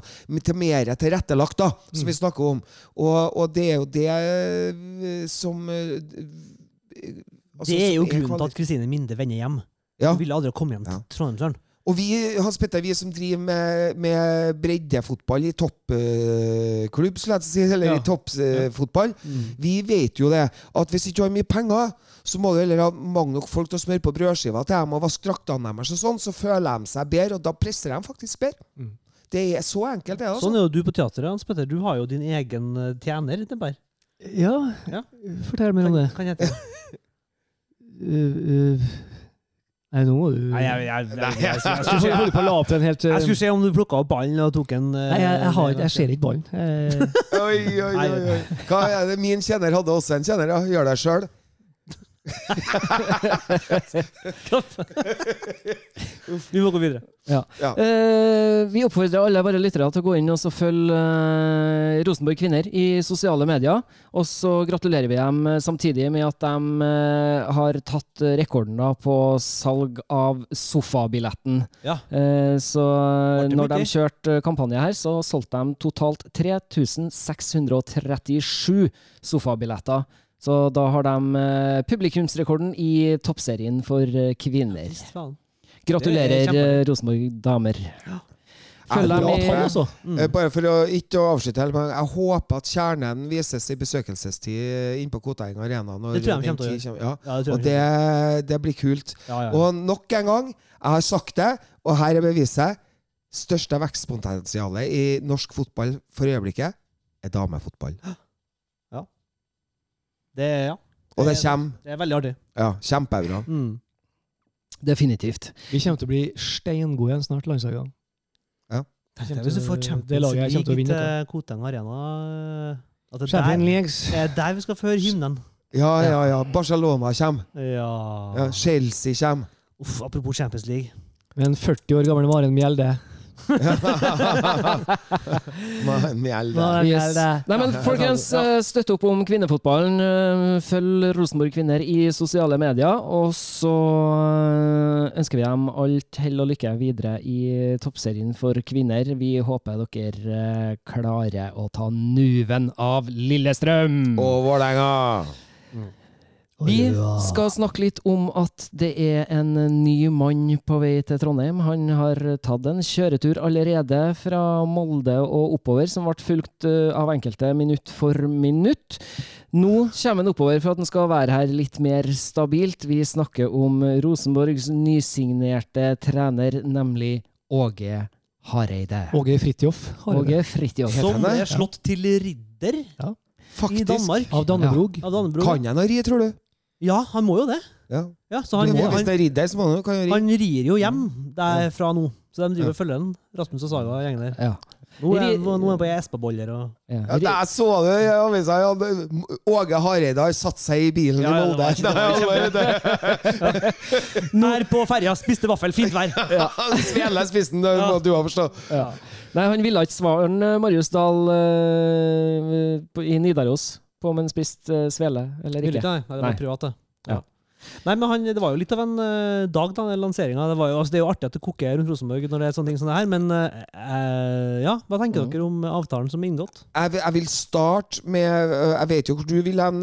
mer tilrettelagt, da, som Mm. vi snakker om. Og, og det er jo det eh, som altså, Det er jo grunnen til at Kristine Minde vender hjem. ja. Hun ville aldri komme hjem til Trondheimsøren. Og vi, Hans Petter, vi som driver med, med breddefotball i toppklubb, skulle jeg si, eller Ja. i toppfotball, vi vet jo det at hvis ikke har mye penger, så må du heller ha mange nok folk til å smøre på brødskiva til dem og vaske draktene deres, og sånn, så føler de seg bedre, og da presser de faktisk bedre. Mm. Det er så enkelt, det. altså. Sånn er jo du på teateret, Hans Petter. Du har jo din egen eh, tjener. Det bare. Ja, Ja. fortell mer om det. kan hete. Uh, uh, nei, nå må du Nei, jeg, jeg, jeg, jeg, jeg, Jeg skulle holde på å la opp den helt jeg skulle se om du plukka opp ballen og tok en eh, Nei, jeg, jeg, har, jeg ser ikke ballen. Eh, Oi, oi, oi, oi. Hva er det? Min kjenner hadde også en kjenner, ja. Gjør det sjøl. Vi må gå videre. Ja. Eh, vi oppfordrer alle våre lyttere til å gå inn og så følge eh, Rosenborg Kvinner i sosiale medier. Og så gratulerer vi dem eh, samtidig med at de eh, har tatt rekorden da på salg av sofabilletten. Ja. Eh, så Ble når de kjørte kampanje her, så solgte de totalt 3637 sofabilletter. Så da har de eh, publikumsrekorden i toppserien for eh, kvinner. Gratulerer, er eh, Rosenborg damer. Ja. Mm. Bare for å ikke å avslutte helt, men jeg håper at kjernen vises i besøkelsestid inne på Koteng Arena. Når Det tror jeg de kommer til å gjøre. Ja. Ja, det Og det, det blir kult. Ja, ja. Og nok en gang, jeg har sagt det, og her er beviset. Største vekstpotensialet i norsk fotball for øyeblikket er damefotball. Det, ja. Og det kommer. det er veldig artig. Ja, kjempebra. Mm. Definitivt. Vi kommer til å bli steingode igjen snart, landslaget. Ja. kommer hvis du får det Champions til League til Koteng Arena At det er der, det er der vi skal føre hymnen. Ja, ja, ja. Barcelona kommer. Ja. Ja, Chelsea kommer. Uff, apropos Champions League. Med en 40 år gammel Maren Mjelde. Yes. Nei, men folkens, eh, støtt opp om kvinnefotballen. eh, Følg Rosenborg Kvinner i sosiale medier. Og så eh, ønsker vi dem alt hell og lykke videre i toppserien for kvinner. Vi håper dere klarer å ta nuven av Lillestrøm. Og Vålerenga! Vi skal snakke litt om at det er en ny mann på vei til Trondheim. Han har tatt en kjøretur allerede fra Molde og oppover, som ble fulgt eh, av enkelte minutt for minutt. Nå kommer han oppover for at han skal være her litt mer stabilt. Vi snakker om Rosenborgs nysignerte trener, nemlig Åge Hareide. Åge Fridtjof. Åge Fridtjof. Som er slått til ridder i Faktisk. Danmark. Av Dannebrog. Av Dannebrog. Kan jeg noe ri, tror du? Ja, han må jo det. Ja. Ja, så han, Hvis det er ridder, så må han jo kan jo ri. han rir jo hjem derfra nå. Så de driver Ja. og følger den. Rasmus og Saga og gjengen der. Ja. Nå er er han på Espa-boller og Ja. Ja, Jeg så det i avisa. ja, Åge Hareide har satt seg i bilen Ja, i ja, det Molde. Her på ferja, spiste vaffel, fint vær. Svele spissen, det må du ha forstått. Ja. Nei, han ville ikke svare eh, Marius Dahl eh, i Nidaros på om han spiste eh, svele eller ikke. nei. nei, det var privat, det. Ja. Nei, men han, Det var jo litt av en uh, dag, da, den lanseringa. Det, altså, det er jo artig at det koker rundt Rosenborg når det er sånne ting som det her, men eh, ja, hva tenker Mm. dere om avtalen som er inngått? Jeg, vil- jeg vil starte med uh, Jeg vet jo hvor du vil hen,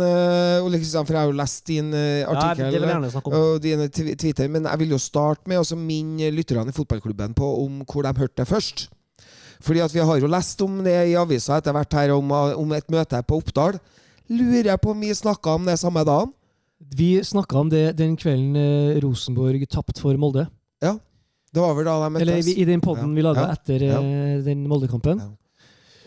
Ole Kristian, for jeg har jo lest din øh, Ja, artikkel. det vil jeg gjerne snakke om. og dine Twitter, men jeg vil jo starte med å minne lytterne i fotballklubben på om hvor de hørte det først. Fordi at vi har jo lest om det i avisa etter hvert her, om, om et møte her på Oppdal. Lurer jeg på om vi snakka om det samme dagen? Vi snakka om det den kvelden eh, Rosenborg tapte for Molde. Ja. Det var vel da de Eller møttes? Eller i den poden Ja. vi laga Ja. etter ja. den Moldekampen.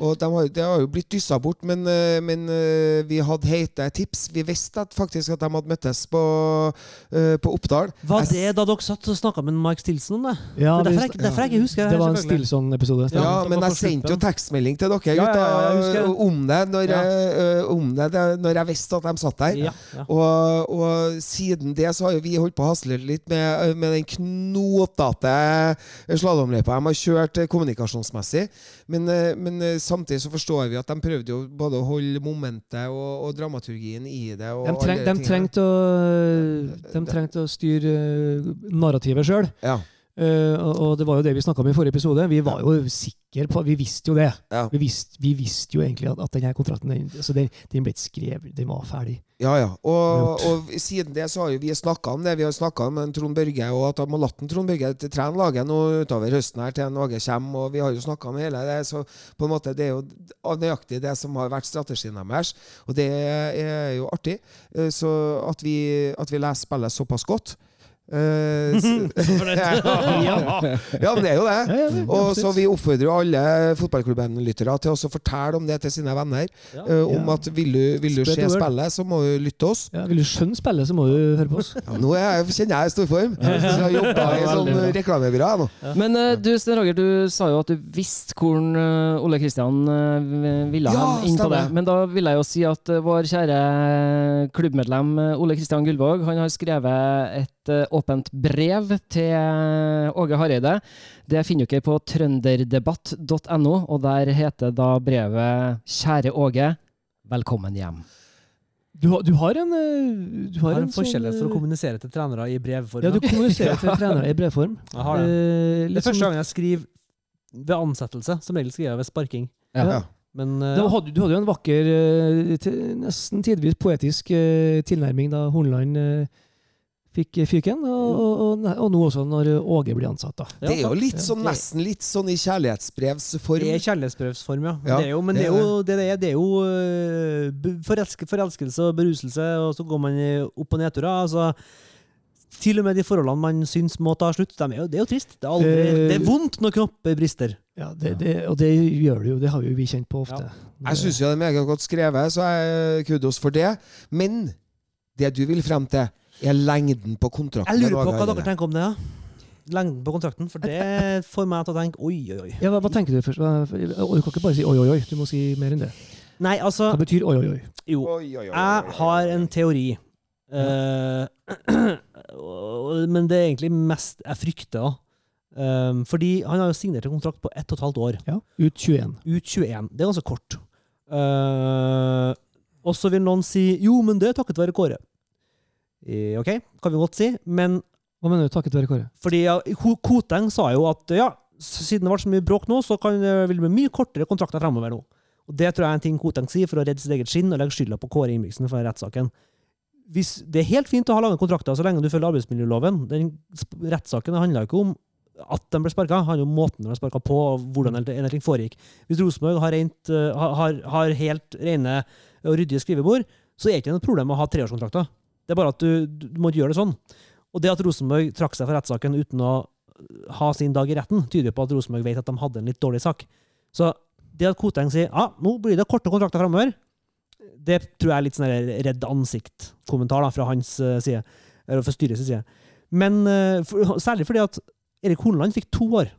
Og de har, det har jo blitt dyssa bort, men, øh, men øh, vi hadde heite tips. Vi visste at faktisk at de hadde møttes på, øh, på Oppdal. Var det da dere satt og snakka med Mike Stilson om det? Ja, det er derfor jeg, derfor jeg ikke husker det. det var en. Stilson-episode. Ja, Ja, men jeg sendte jo tekstmelding til dere Ja, ja, ja, jeg husker det. om det når, Ja. jeg, om det, det når jeg visste at de satt der. Ja, ja. Og, og siden det så har jo vi holdt på å hasle litt med, med den knotete slalåmløypa de har kjørt eh, kommunikasjonsmessig. Men, eh, men eh, samtidig så forstår vi at de prøvde jo både å holde momentet og, og dramaturgien i det. De, treng, de, trengte å, de trengte å styre eh, narrativet sjøl. Ja, og, og det var jo det vi snakka om i forrige episode. Vi var jo sikre på Vi visste jo det. ja, Vi visste, vi visste jo egentlig at, at denne kontrakten den, altså den, den ble skrevet, den var ferdig. ja. ja. Og, og siden det så har jo vi snakka om det. Vi har snakka om Trond Børge, og at de har latt Trond Børge til trene laget nå utover høsten her til en Åge kommer. Og vi har jo snakka om hele det. Så på en måte det er jo nøyaktig det som har vært strategien deres. Og det er jo artig. Eh, Så at vi, at vi leser spillet såpass godt. Eh, ja. ja, men det er jo det. Og så vi oppfordrer jo alle fotballklubben-lyttere til å fortelle om det til sine venner. Eh, om at vil du, vil du se spillet, så må du lytte til oss. Ja, vil du skjønne spillet, så må du høre på oss. Ja, nå er jeg, kjenner jeg i storform. Så jeg har jobba i sånn reklamebyrå. Men uh, du, Sten Roger, du sa jo at du visste hvor Ole Kristian ville Ja, inn på det. Men da vil jeg jo si at vår kjære klubbmedlem Ole Kristian Gullvåg han har skrevet et eh, åpent brev til eh, Åge Hareide. Det finner dere på trønderdebatt.no, og der heter da brevet 'Kjære Åge, velkommen hjem'. Du, har- du har en eh, Du har, har en en forskjellighet for å sånn, kommunisere til trenere i brevform. Ja, du kommuniserer til trenere i brevform. Jeg har det. Eh, Det er første sånn- gang jeg skriver ved ansettelse. Som regel skriver jeg ved sparking. Ja. Ja. Men uh, Du hadde, du hadde jo en vakker, til- nesten tidvis poetisk uh, tilnærming da Hornland eh, fikk fyken, og, og, og, og nå også når Åge blir ansatt. da. Det er jo litt sånn, nesten litt sånn i kjærlighetsbrevsform. Det er kjærlighetsbrevsform, ja. Ja, det er jo, men det er jo, det er, det er jo øh, forelske, forelskelse og beruselse, og så går man opp- og nedturer. Altså, til og med de forholdene man syns må ta slutt, de er jo, det er jo trist. Det er, aldri, Eh, det er vondt når knopper brister. Ja, det, det, Og det gjør det jo, det har jo vi kjent på ofte. Jeg syns jo det er meget godt skrevet, så jeg kudos for det. Men det du vil frem til, er lengden på kontrakten. Jeg lurer på hva dere tenker om det. ja. Lengden på kontrakten. For det får meg til å tenke oi, oi, oi. Ja, hva, hva tenker du først? Du kan ikke bare si oi, oi, oi. Du må si mer enn det. Nei, altså Hva betyr oi, oi, oi? Jo. Oi, oi, oi, oi, Jeg har en teori. Ja. Uh, men det er egentlig mest jeg frykter. da. Um, fordi han har jo signert en kontrakt på ett og et halvt år. Ja, Ut 21. Ut 21. Det er ganske kort. Uh, og så vil noen si jo, men det er takket være Kåre. Eh, OK, kan vi godt si. Men Hva mener du, takket være Kåre? fordi ja, Koteng sa jo at ja, siden det ble så mye bråk nå, så kan, vil det bli mye kortere kontrakter fremover nå. Og Det tror jeg er en ting Koteng sier for å redde sitt eget skinn og legge skylda på Kåre Ingebrigtsen for rettssaken. Hvis, det er helt fint å ha lange kontrakter så lenge du følger arbeidsmiljøloven. Den rettssaken handla ikke om at de ble sparka, handler om måten de ble sparka på, og hvordan en ting foregikk. Hvis Rosenborg har, eh, har, har, har helt rene og ryddige skrivebord, så er det ikke noe problem å ha treårskontrakter. Det er bare at du, du, må ikke gjøre det sånn. Og det at Rosenborg trakk seg fra rettssaken uten å ha sin dag i retten, tyder på at Rosenborg vet at de hadde en litt dårlig sak. Så det at Koteng sier ja, nå blir det korte kontrakter framover, det tror jeg er litt sånn redd ansikt-kommentar fra hans eh, side. Eller fra styrets side. Men eh, for, særlig fordi at Erik Horneland fikk to år.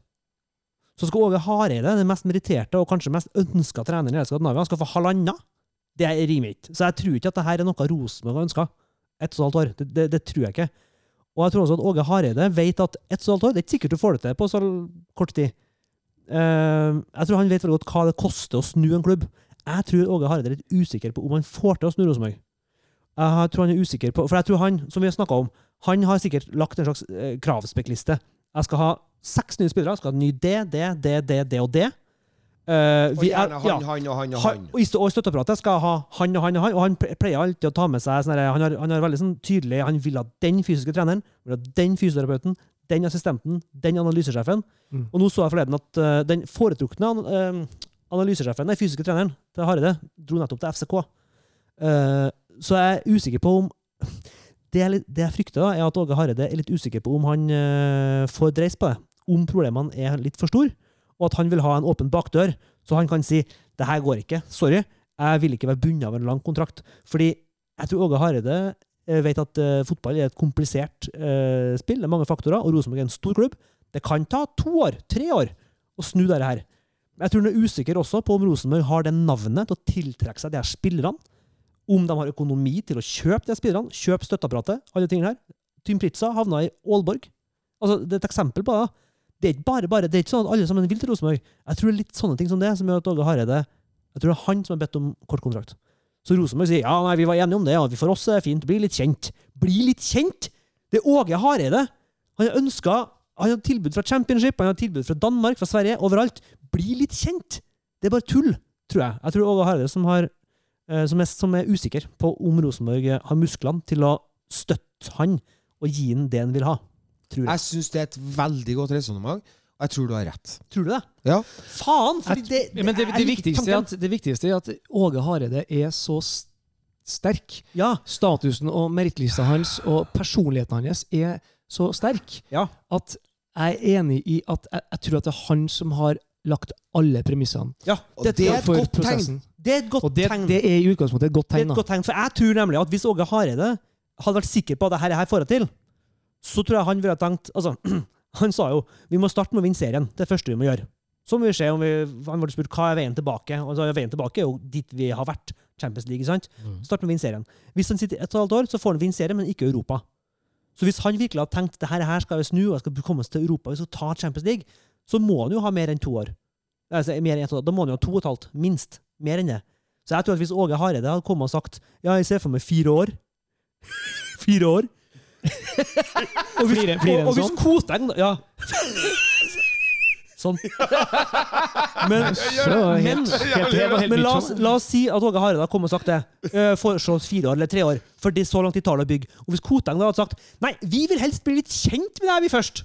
Så skal Åge Hareide, den mest meritterte og kanskje mest ønska treneren i Skandinavia, han skal få halvannet. Det rimer ikke. Så jeg tror ikke at dette er noe Rosenborg ønska. Ett og et halvt år. Det, det, det tror jeg ikke. Og jeg tror også at Åge Hareide vet at ett og et halvt år Det er ikke sikkert du får det til på så kort tid. Uh, jeg tror han vet veldig godt hva det koster å snu en klubb. Jeg tror Åge Hareide er litt usikker på om han får til å snu Rosenborg. Jeg tror han er usikker på For jeg tror han, som vi har snakka om, han har sikkert lagt en slags eh, kravspekkliste. Jeg skal ha seks nye spillere. Jeg skal ha ny det, det, det, det, det og det. Eh, Og vi er- gjerne han, ja. han og han og Han, og i støtteapparatet skal ha han og han og han, og han pleier alltid å ta med seg sånne, han, har, han har veldig sånn tydelig Han vil ha den fysiske treneren, vil ha den fysioterapeuten, den assistenten, den analysesjefen. Mm. Og nå så jeg forleden at uh, den foretrukne uh, analysesjefen, den fysiske treneren til Hareide, dro nettopp til FCK. Så jeg er usikker på om det jeg, det jeg frykter, da, er at Åge Hareide er litt usikker på om han får dreis på det. Om problemene er litt for store, og at han vil ha en åpen bakdør, så han kan si det her går ikke, sorry, jeg vil ikke være bundet av en lang kontrakt. Fordi jeg tror Åge Hareide eh, vet at eh, fotball er et komplisert eh, spill, det er mange faktorer, og Rosenborg er en stor klubb. Det kan ta to år, tre år, å snu dette her. Jeg tror han er usikker også på om Rosenborg har det navnet til å tiltrekke seg de her spillerne. Om de har økonomi til å kjøpe de spillerne, kjøpe støtteapparatet, alle tingene her. Tim Pritza havna i Aalborg. Altså, det er et eksempel på det. Det er ikke bare bare, det er ikke sånn at alle sammen vil til Rosenborg. Jeg tror det er litt sånne ting som det som gjør at Åge Hareide Jeg tror det er han som har bedt om kort kontrakt. Så Rosenborg sier ja, nei, vi var enige om det, ja, for oss er det fint. Bli litt kjent. Bli litt kjent! Det er Åge Hareide! Han har ønska Han har tilbud fra Championship, han har tilbud fra Danmark, fra Sverige, overalt. Bli litt kjent! Det er bare tull, tror jeg. Jeg tror Åge Hareide som, har, eh, som, er, som er usikker på om Rosenborg har musklene til å støtte han og gi han det han vil ha. Tror jeg. Jeg syns det er et veldig godt resonnement, jeg tror du har rett. Tror du det? Ja. Faen! Fordi det, Ja, Men det, det, viktigste er at, det viktigste er at Åge Hareide er så sterk. Ja. Statusen og merittlista hans og personligheten hans er så sterk Ja. at jeg er enig i at jeg, jeg tror at det er han som har lagt alle premissene ja. Og Det, det er et godt godt tegn. det er et godt Og det, tegn. det er i utgangspunktet et godt tegn. Det er et godt tegn, for jeg tror nemlig at hvis Åge Hareide hadde vært sikker på at dette er her får jeg til, så tror jeg han ville tenkt altså, Han sa jo vi må starte med å vinne serien. Det er det første vi må gjøre. Så må vi se om vi, Han ble spurt hva er veien tilbake. Og så er veien tilbake er jo dit vi har vært. Champions League, sant? Mm. Start med å vinne serien. Hvis han sitter et og et halvt år, så får han vinne serien, men ikke Europa. Så hvis han virkelig hadde tenkt det her, her skal vi snu, og skal komme oss til Europa, vi skal ta Champions League, så må han jo ha mer enn to år. Altså, mer enn et, år. Da må han jo ha to og et halvt, minst. Mer enn det. Så jeg tror at hvis Åge Hareide hadde kommet og sagt ja, jeg ser for meg fire år Fire år? og hvis, Flere- flere enn og, og hvis sånn? Koteng da- Ja. Sånn. Men, Så men, helt, helt, helt, helt men la, oss, sånn. la oss si at Åge Hareide kommet og sagt det. Uh, Foreslått fire år eller tre år. For det er så lang tid tar det å bygge. Og hvis Koteng da hadde sagt nei, vi vil helst bli litt kjent med deg, vi først,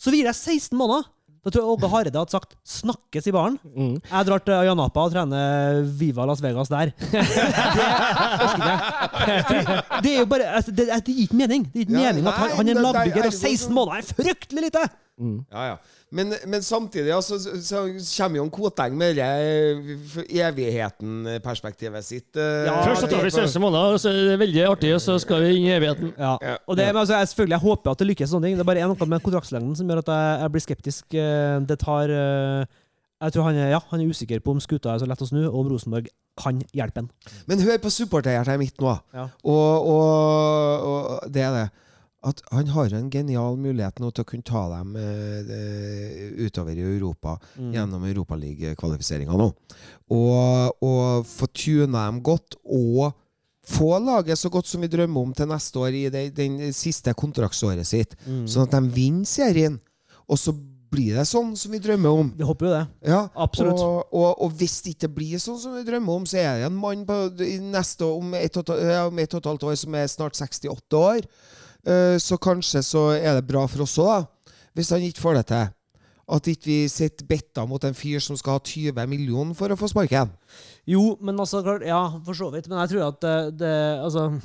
så gir jeg 16 måneder. Da tror jeg Åge Hareide hadde sagt 'snakkes i baren'. Mm. Jeg drar til Ayanapa og trener Viva Las Vegas der. Det er jo bare altså, Det, det gir ikke mening. Det gir ikke Ja, mening at han, han er en er- lagbygger, er og sånn 16 som- måneder er fryktelig lite! Ja, ja. Men, men samtidig altså, så, så kommer jo en Koteng med det evigheten-perspektivet sitt. eh, Ja, Først så tar vi 16 måneder, så er det veldig artig, og så skal vi inn i evigheten. Ja. Ja. Og det, men altså, jeg, selvfølgelig, jeg håper at det lykkes. sånne ting. Det er bare noe med kontraktslengden som gjør at jeg, jeg blir skeptisk. Eh, Det tar eh, Jeg tror han er, ja, han er usikker på om skuta er så lett å snu, og om Rosenborg kan hjelpe ham. Men hør på supporterhjertet mitt nå. Ja. Og, og, og det er det. At han har en genial mulighet nå til å kunne ta dem eh, utover i Europa Mm. gjennom Europaliga-kvalifiseringa nå. Og, og få tuna dem godt, og få laget så godt som vi drømmer om til neste år i det, den siste kontraktsåret sitt. Mm. Sånn at de vinner serien. Og så blir det sånn som vi drømmer om. Vi håper jo det. Ja, Absolutt. Og, og, og hvis det ikke blir sånn som vi drømmer om, så er det en mann på, neste, om, et- om ett og et halvt år som er snart 68 år. Eh, så kanskje så er det bra for oss òg, da. Hvis han ikke får det til. At ikke vi sitter betta mot en fyr som skal ha 20 millioner for å få sparken. Jo, men altså klart, Ja, for så vidt. Men jeg tror at det, det Altså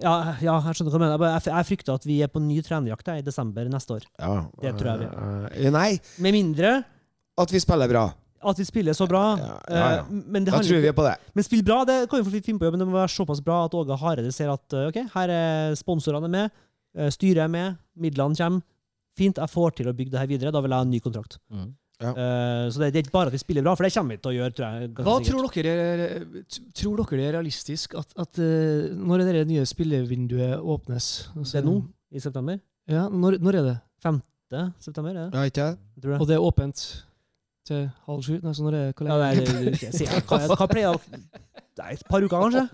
ja, ja, jeg skjønner hva du mener. Jeg Jeg, jeg frykter at vi er på ny trenerjakt i desember neste år. Ja, Det tror jeg vi er. nei, Med mindre at vi spiller bra. At vi spiller så bra. Ja, ja, ja. eh, Men, det Da tror vi er på det. men spill bra, det kan vi finne på. ja, Men det må være såpass bra at Åge Hareide ser at eh, ok, her er sponsorene med, eh, styret er med, midlene kommer. Fint, jeg får til å bygge det her videre. Da vil jeg ha en ny kontrakt. Mm. Ja. Eh, så det, det er ikke bare at vi spiller bra, for det kommer vi til å gjøre, tror jeg. Hva sikkert. tror dere, er, tror dere det er realistisk at, at eh, når det nye spillevinduet åpnes altså- Det er nå, i september. Ja, når, når er det? 5. september, er? Ja, ikke? Jeg. Og det er åpent til halv sju? Nei, så når er det Ja, det er, det, det, hva, hva pleier Det er et par uker, kanskje?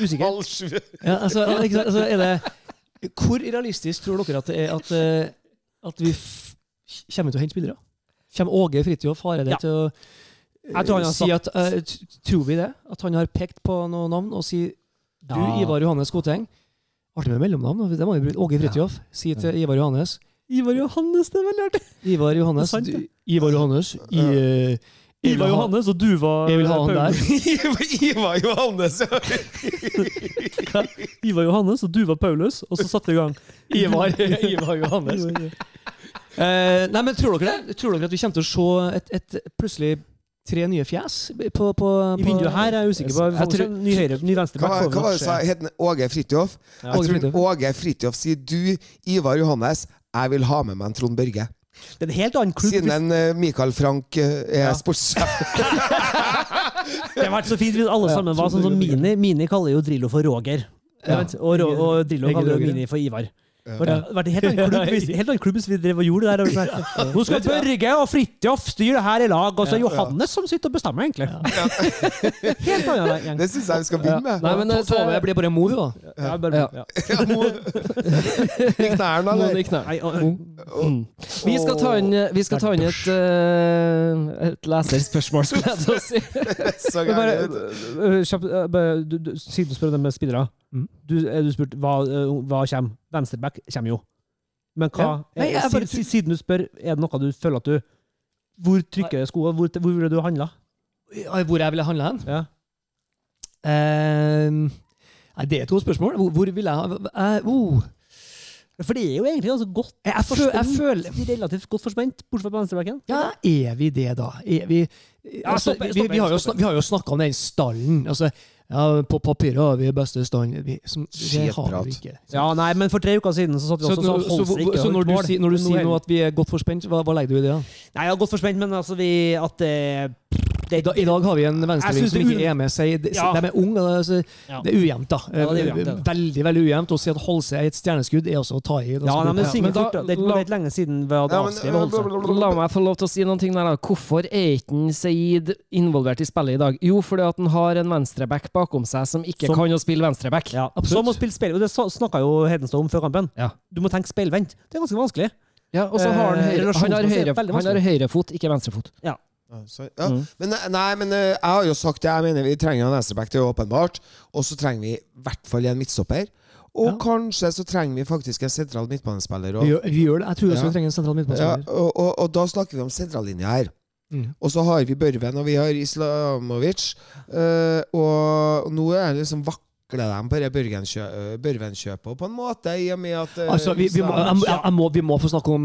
Usikker. Halv sju. Ja, altså, ikke altså er det Hvor realistisk tror dere at det er at, eh, at vi f kommer til å hente spillere? Kommer Åge Fridtjof Hareide Ja. til å Jeg tror han har si at uh, Tror vi det? At han har pekt på noen navn og sier Du, Ja. Ivar Johannes Koteng Artig med mellomnavn. Det må vi bruke. Åge Fridtjof. Si til Ivar Johannes Ivar Johannes, det er veldig artig. Ivar Johannes. Sant, du, Ivar Johannes. I, uh, Ivar ha- Johannes, og du var Jeg vil ha han der. Ivar Johannes. ja. Ivar Johannes, og du var Paulus, og så satte vi i gang. Ivar, Ivar Johannes. uh, nei, men tror dere det? Tror dere at vi kommer til å se et, et plutselig tre nye fjes på, på, I vinduet her er jeg usikker på. Jeg tror- Ny høyre, ny venstre Hva, hva var det du sa? Het Åge Fridtjof? Ja. Jeg Åge tror Åge Fridtjof sier du, Ivar Johannes, jeg vil ha med meg en Trond Børge. Det er en helt annen klubb. Siden en eh, Michael Frank eh, er Ja. sportssjef. det hadde vært så fint hvis alle sammen var sånn som Mini. Mini kaller jo Drillo for Roger. Ja. Vet, Og, og Drillo kaller jo Mini for Ivar. Ja. Det hadde vært en helt annen klubb hvis, helt annen klubb hvis vi drev og gjorde det der. og sånn. Nå skal Børge og Fridtjof styre det her i lag, og så er Johannes som sitter og bestemmer, egentlig. Helt annen gjeng. Det syns jeg vi skal begynne med. Nei, men, eh, Tove blir bare mor, da. Ja, bare, Ja. ja. Ja, I knærne, eller? i Mm. Vi skal ta inn, vi skal ta inn et, eh, et leserspørsmål, skulle jeg til å si. Så gærent. siden du spør om det med spillere Mm. du, er du spurte hva, øh, hva kommer. Venstreback kommer jo. Men hva Ja. Nei, jeg eh, bare- Siden du spør, er det noe du føler at du Hvor trykker skoene? Hvor, hvor ville du handla? Ja, Hvor jeg ville handle hen? Ja. Uh, nei, det er to spørsmål. Hvor, hvor vil jeg ha uh, oh. For det er jo egentlig ganske godt jeg, jeg, føl, jeg føler relativt godt forspent, bortsett fra på venstrebacken. Ja, er vi det, da? Er vi, altså, stopp, vi, stopp, vi, har jo snak, vi har jo snakka om den stallen. Altså, ja, på papiret har vi beste stand. Vi, som, det har vi ikke. Ja, nei, men for tre uker siden så satt vi også nå- så så, så, så når du, si, når du sier er- nå at vi er godt forspent, hva, hva legger du i det? da? Nei, jeg er godt forspent, men altså vi, at det, I, da, I dag har vi en venstreving som ikke er med seg. De, Ja. de er unge. Altså, Ja. Det er ujevnt, da. Ja, det er ujevnt, det. Veldig veldig ujevnt. Å si at Holse er et stjerneskudd, er også å ta i. Ja, nei, men men da- fort. Det er ikke- lenge siden vi hadde avskrevet Holse. La meg få lov til å si noen ting der. da. Hvorfor er ikke Seid involvert i spillet i dag? Jo, fordi at han har en venstreback bakom seg som ikke Som- kan å spille venstreback. Ja, Som å spille spill, og det snakka jo Hedenstad om før kampen. Ja. Du må tenke speilvendt. Det er ganske vanskelig. Ja, og så har han Eh, høyre, han har, høyre, han har høyrefot, ikke venstrefot. Ja, ja. Mm. Men, eh, nei, men eh, jeg har jo sagt det. Jeg mener vi trenger en venstreback, det er åpenbart. Og så trenger vi i hvert fall en midtstopper. Og Ja. kanskje så trenger vi faktisk en sentral midtbanespiller. Vi gjør, vi gjør det. Jeg tror også Ja. vi trenger en sentral ja, og, og, og da snakker vi om sentrallinja her. Mm. Og så har vi Børven, og vi har Islamovic. eh, og nå er det liksom vakler de på det Børven-kjø- Børven-kjøpet på en måte, i og med at Altså, vi, vi, må, jeg, jeg, jeg må, vi må få snakke om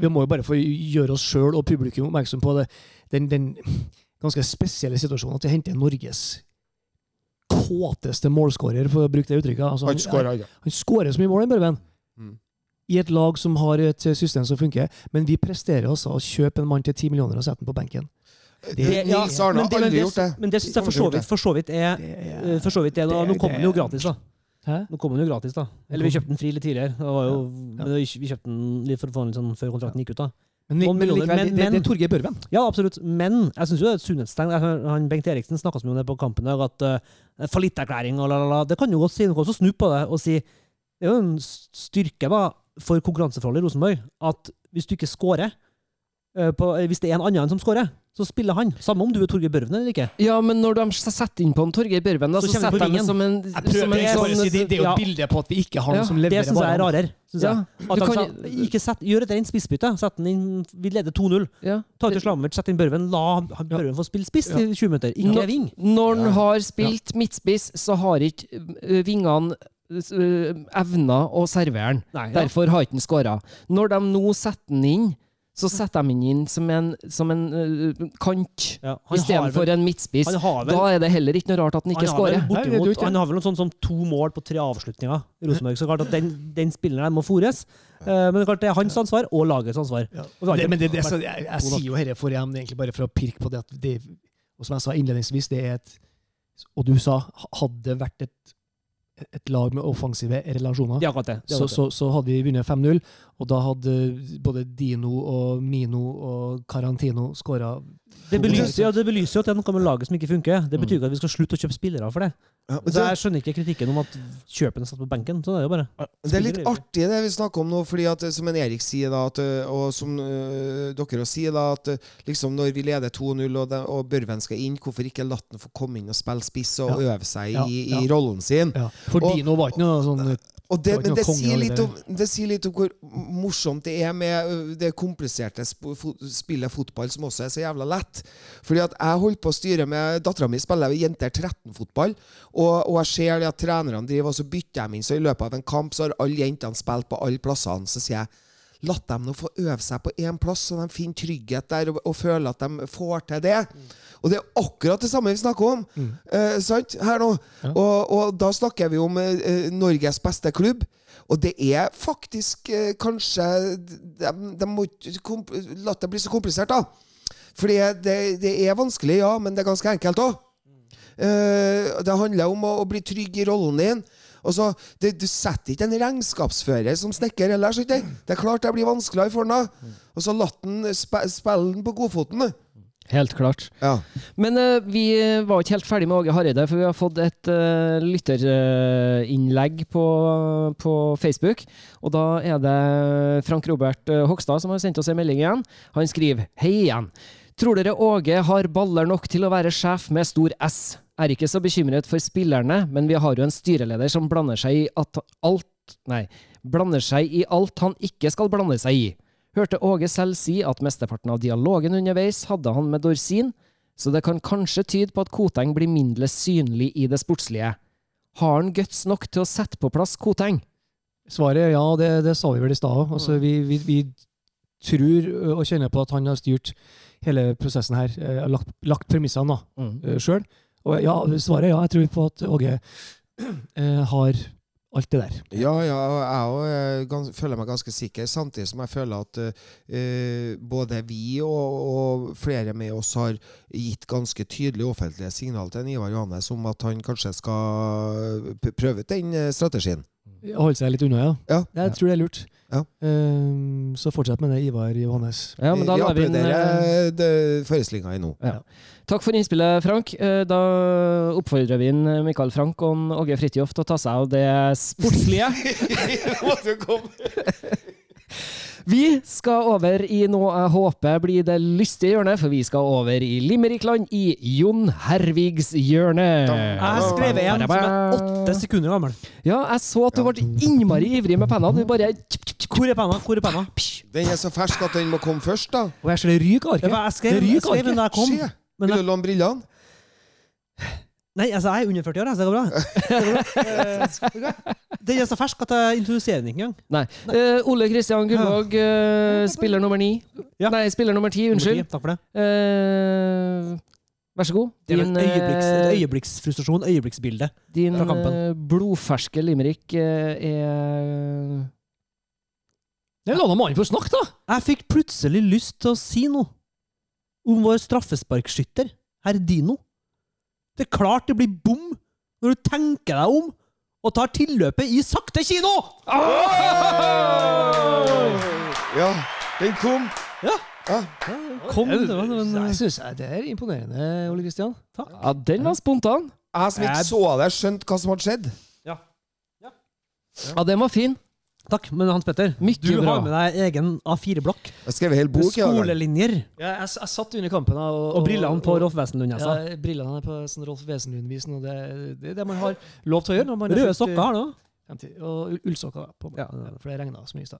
Vi må jo bare få gjøre oss sjøl og publikum oppmerksom på det, den, den ganske spesielle situasjonen at vi henter Norges kåteste målskårer, for å bruke det uttrykket. Altså, Han skårer ja. han skårer så mye mål, den Børven. Mm. I et lag som har et system som funker. Men vi presterer altså å kjøpe en mann til ti millioner og sette den på benken. Det, Det- ja, Nils Arne har aldri gjort det. Men det syns jeg for Kommer så vidt, for så vidt er Det eh, er, for så vidt er det- nå kom den jo gratis, da. Hæ? Nå kom den jo gratis, da. Eller vi kjøpte den fri litt tidligere. Det var jo, men vi kjøpte den litt for å få den sånn før kontrakten gikk ut. da. Men, men, men, likevel, men- det, det, det er Torgeir Børven. Ja, absolutt. Men jeg syns jo det er et sunnhetstegn. Han Bengt Eriksen snakka så mye om det på kampen i dag, at uh, fallitterklæring og la, la, la. Det kan jo godt si, noe også snu på det og si Det er jo en styrke da, for konkurranseforholdet i Rosenborg at hvis du ikke scorer uh, på, Hvis det er en annen som scorer, så spiller han. Samme om du er Torgeir Børven eller ikke. Ja, men når de setter inn på en Torgeir Børven, da, Så så, setter på de som en, prøver, som en bare si, sånn det, det er jo ja. et bilde på at vi ikke har Ja, som leverer. Det syns jeg er rarere. Synes Ja, jeg. At han kan- sa, ikke set, gjør et rent spissbytte. Sett den inn, vi leder 2-0. ja. Ta ut Slamovic, sett inn Børven. La Børven få spille spiss Ja. i 20 minutter. Ikke Nå- ving. Når han har spilt midtspiss, så har ikke vingene ø, evna å servere han. Ja. Derfor har ikke han skåra. Når de nå setter han inn, så setter de han inn som en, som en uh, kant Ja, han har istedenfor en midtspiss. Vel, Da er det heller ikke noe rart at han ikke han skårer. Er han har vel noe sånt som to mål på tre avslutninger i Rosenborg. Så klart at den, den spilleren må fôres. Uh, men det er klart det er hans ansvar og lagets ansvar. Ja. Og Det, men det, det, så, jeg, jeg sier jo dette for igjen, egentlig bare for å pirke på det at det Og som jeg sa innledningsvis, det er et Og du sa, hadde det vært et, et lag med offensive relasjoner, er det. det, så, så, så hadde vi vunnet 5-0. Og da hadde både Dino og Mino og Carantino skåra Det belyser, ja, det belyser jo at det er noe med laget som ikke funker. Det betyr Mm. ikke at vi skal slutte å kjøpe spillere for det. Ja, men Så jeg skjønner ikke kritikken om at kjøpene er satt på benken. Så det er jo bare Det er litt artig det vi snakker om nå, fordi at, som en Erik sier, da, at, øh, og som øh, dere også sier, da, at liksom når vi leder 2-0 og, og Børven skal inn, hvorfor ikke la han få komme inn og spille spiss og øve seg Ja, i, ja. i rollen sin? ja. For Og- Dino var ikke noe sånn Og det, Det men det sier, om, det sier litt om hvor morsomt det er med det kompliserte spillet fotball, som også er så jævla lett. Fordi at jeg holdt på å styre med Dattera mi spiller jenter 13-fotball, og, og jeg ser at trenerne driver og så bytter dem inn. Så i løpet av en kamp så har alle jentene spilt på alle plassene. Så sier jeg La dem nå få øve seg på én plass, så de finner trygghet der og, og føler at de får til det. Og det er akkurat det samme vi snakker om. Eh, sant? Her nå. Ja. Og, og da snakker vi om eh, eh, Norges beste klubb. Og det er faktisk eh, kanskje De, de må ikke la det bli så komplisert, da. Fordi det, det er vanskelig, ja, men det er ganske enkelt òg. det handler om å, å bli trygg i rollen din. Og så, det, Du setter ikke en regnskapsfører som snekker ellers. Ikke? Det er klart det blir vanskeligere for ham. Og så la den sp spille den på godfoten. Helt klart. Ja. Men uh, vi var ikke helt ferdig med Åge Hareide, for vi har fått et uh, lytterinnlegg på, på Facebook. Og da er det Frank Robert eh, Hogstad som har sendt oss en melding igjen. Han skriver Hei igjen. Tror dere Åge har baller nok til å være sjef med stor S? Er ikke så bekymret for spillerne, men vi har jo en styreleder som blander seg i alt Nei, blander seg i alt han ikke skal blande seg i. Hørte Åge selv si at mesteparten av dialogen underveis hadde han med Dorsin, så det kan kanskje tyde på at Koteng blir mindre synlig i det sportslige. Har han guts nok til å sette på plass Koteng? Svaret er ja, det, det sa vi vel i stad òg. Altså, vi, vi, vi tror og kjenner på at han har styrt hele prosessen her. eh, Lagt, lagt premissene mm. sjøl. Og ja, svaret er ja. Jeg tror på at Åge eh, har alt det der. Ja, ja, jeg òg eh, føler meg ganske sikker, samtidig som jeg føler at eh, både vi og, og flere med oss har gitt ganske tydelige offentlige signal til Ivar Johannes om at han kanskje skal prøve ut den strategien. Holde seg litt unna, ja. Ja. Jeg tror det er lurt. Ja. Um, så fortsett med det, Ivar Johannes. Ja, men da vi lar vi den, eh, applauderer det- forestillinga i nå. Takk for innspillet, Frank. Eh, Da oppfordrer vi inn Mikael Frank og Åge Fridtjof til å ta seg av det sportslige. Vi skal over i noe jeg håper blir det lystige hjørnet, for vi skal over i Limerickland i Jon Hervigs hjørne. Jeg har skrevet en som er åtte sekunder gammel. Ja, jeg så at du ble innmari ivrig med penna. Du bare Hvor er penna? Hvor er penna? Den er så fersk at den må komme først, da. Og jeg ser det ryker arket. jeg skrev, Det ryker skrev den da jeg kom. Vil du låne brillene? Nei, altså, jeg er under 40 år, så det går bra. Det går bra. Den er så fersk at jeg introduserer den ikke engang. Nei. Eh, Ole Kristian Gullvåg, uh, spiller nummer ni. Ja. Nei, spiller nummer ti, unnskyld. Takk for det. Uh, vær så god. Det er Din, øyeblikks, et eh, øyeblikksfrustrasjon, øyeblikksbilde. din fra kampen. eh, blodferske limerick er La nå mannen få snakke, da! Jeg fikk plutselig lyst til å si noe om vår straffesparkskytter, herr Dino. Det er klart det blir bom når du tenker deg om og tar tilløpet i sakte kino! Ja, den kom. Ja. Ja. Kom, det var det var Jeg synes, det er imponerende, Ole Kristian. Takk. Ja, den var spontan. Jeg som ikke så det, skjønte hva som hadde skjedd. Ja, den var fin. Takk, men Hans Petter, du bra. har med deg egen A4-blokk. Jeg skrev hele Med bok. skolelinjer Ja, jeg, jeg satt under kampen Og, og, og brillene på Rolf Wesenlund. Altså. Ja, brillene er på sånn Rolf Wesenlund-visen, og det, det er det man har lov til å gjøre. når man er Røde sokker har du. òg. og ull- ullsokker på meg, Ja. for det regna så mye i stad.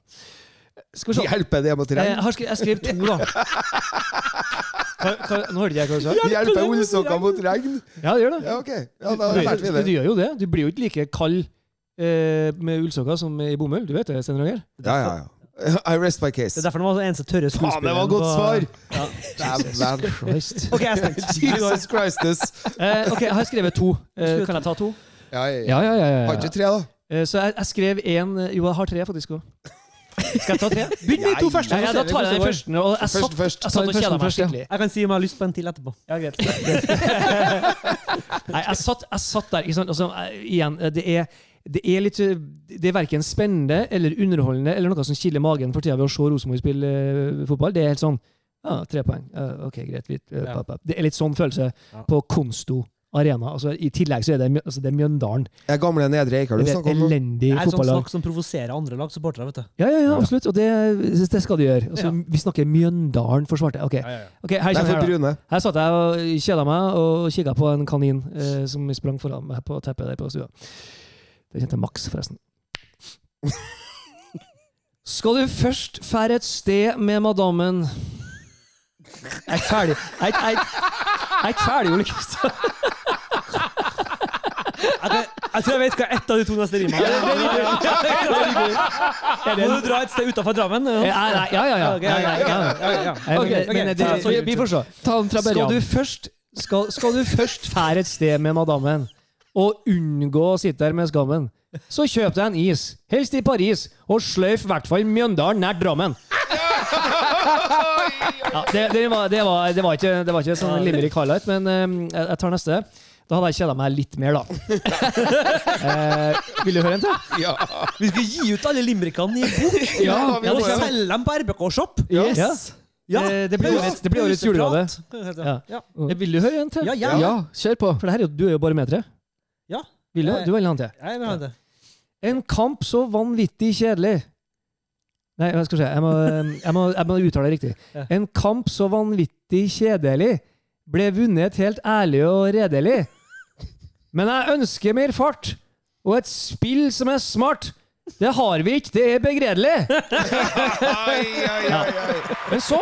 Skal vi se. Hjelper det mot regn? Jeg, har skrevet, jeg skrev to, da. Hva, hva, nå hørte jeg hva du sa. Hjelper ullsokker mot regn? Ja, det gjør det. Ja, OK. Ja, da Du, jeg du, gjør jo det. Du blir jo ikke like kald eh, med ullsokker som i bomull. Du vet det, Stein Roger? Ja, ja, ja. I rest my case. Det er derfor han var den eneste tørre Faen, det var godt svar! Ja. Jesus Christ. Ok, jeg. Jesus Christus. Eh, ok, jeg har skrevet to. Eh, kan jeg ta to? Ja, ja, ja. Ja, ja, ja. Har ikke tre, da? Eh, så jeg, jeg skrev én Jo, jeg har tre faktisk òg. Skal jeg ta tre? Begynn med de to første. Ja, ja, da tar jeg den første. Og jeg satt, først. jeg satt og kjeda meg først, ja. skikkelig. Jeg kan si om jeg har lyst på en til etterpå. Ja, greit. Nei, jeg satt, jeg satt der, ikke sant. Altså, igjen, det er, det er litt Det er verken spennende eller underholdende eller noe som kiler magen for tida ved å se Rosenborg spille uh, fotball. Det er helt sånn ja, Tre poeng. Uh, ok, greit. Litt, uh, pap, papp, papp. Det er litt sånn følelse Ja. på Konsto Arena. Altså, I tillegg så er det, altså, det er Mjøndalen. Jeg gamle Nedre Eiker du er snakker om. Elendig fotballag. Det er sånn snakk som provoserer andre lag supportere, vet du. Ja, ja, ja, absolutt. Og det, det skal du gjøre. Altså, Ja. Vi snakker Mjøndalen forsvarte. Ok, ja, ja, Det er kommer her, da. Her satt jeg og kjeda meg og kikka på en kanin eh, som sprang foran meg på teppet der på stua. Det kjente Max, forresten. Skal du først fære et sted med madammen Jeg er ikke ferdig. Jeg er ikke- er er ferdig, Ole Kristian. Jeg, tror jeg vet hva ett av de to neste rimene er. Må du dra et sted utafor Drammen? Ja. Ja, ja, Vi får se. Den Skal du først skal, skal du først fære et sted med madammen og unngå å sitte der med skammen, så kjøp deg en is, helst i Paris, og sløyf i hvert fall Mjøndalen nært Drammen. Ja, det, det, var, det, var, det, var ikke, det var ikke sånn limerick highlight, men um, jeg, jeg tar neste. Da hadde jeg kjeda meg litt mer, da. Eh, vil du høre en til? Ja. Vi skal gi ut alle limerickene i bok Ja, vi og selge dem på RBK Shop. Yes. Ja. Eh, det blir årets- det blir årets julegave. Ja. Ja. Eh, Vil du høre en til? Ja, ja. Ja, kjør på. For det her er jo, du er jo barometeret. Vil du? Du vil ha en til? Jeg vil ha det. En kamp så vanvittig kjedelig Nei, jeg skal jeg? Jeg må, jeg må, jeg må uttale det riktig. Ja. En kamp så vanvittig kjedelig ble vunnet helt ærlig og redelig. Men jeg ønsker mer fart og et spill som er smart. Det har vi ikke, det er begredelig. Ja. Men så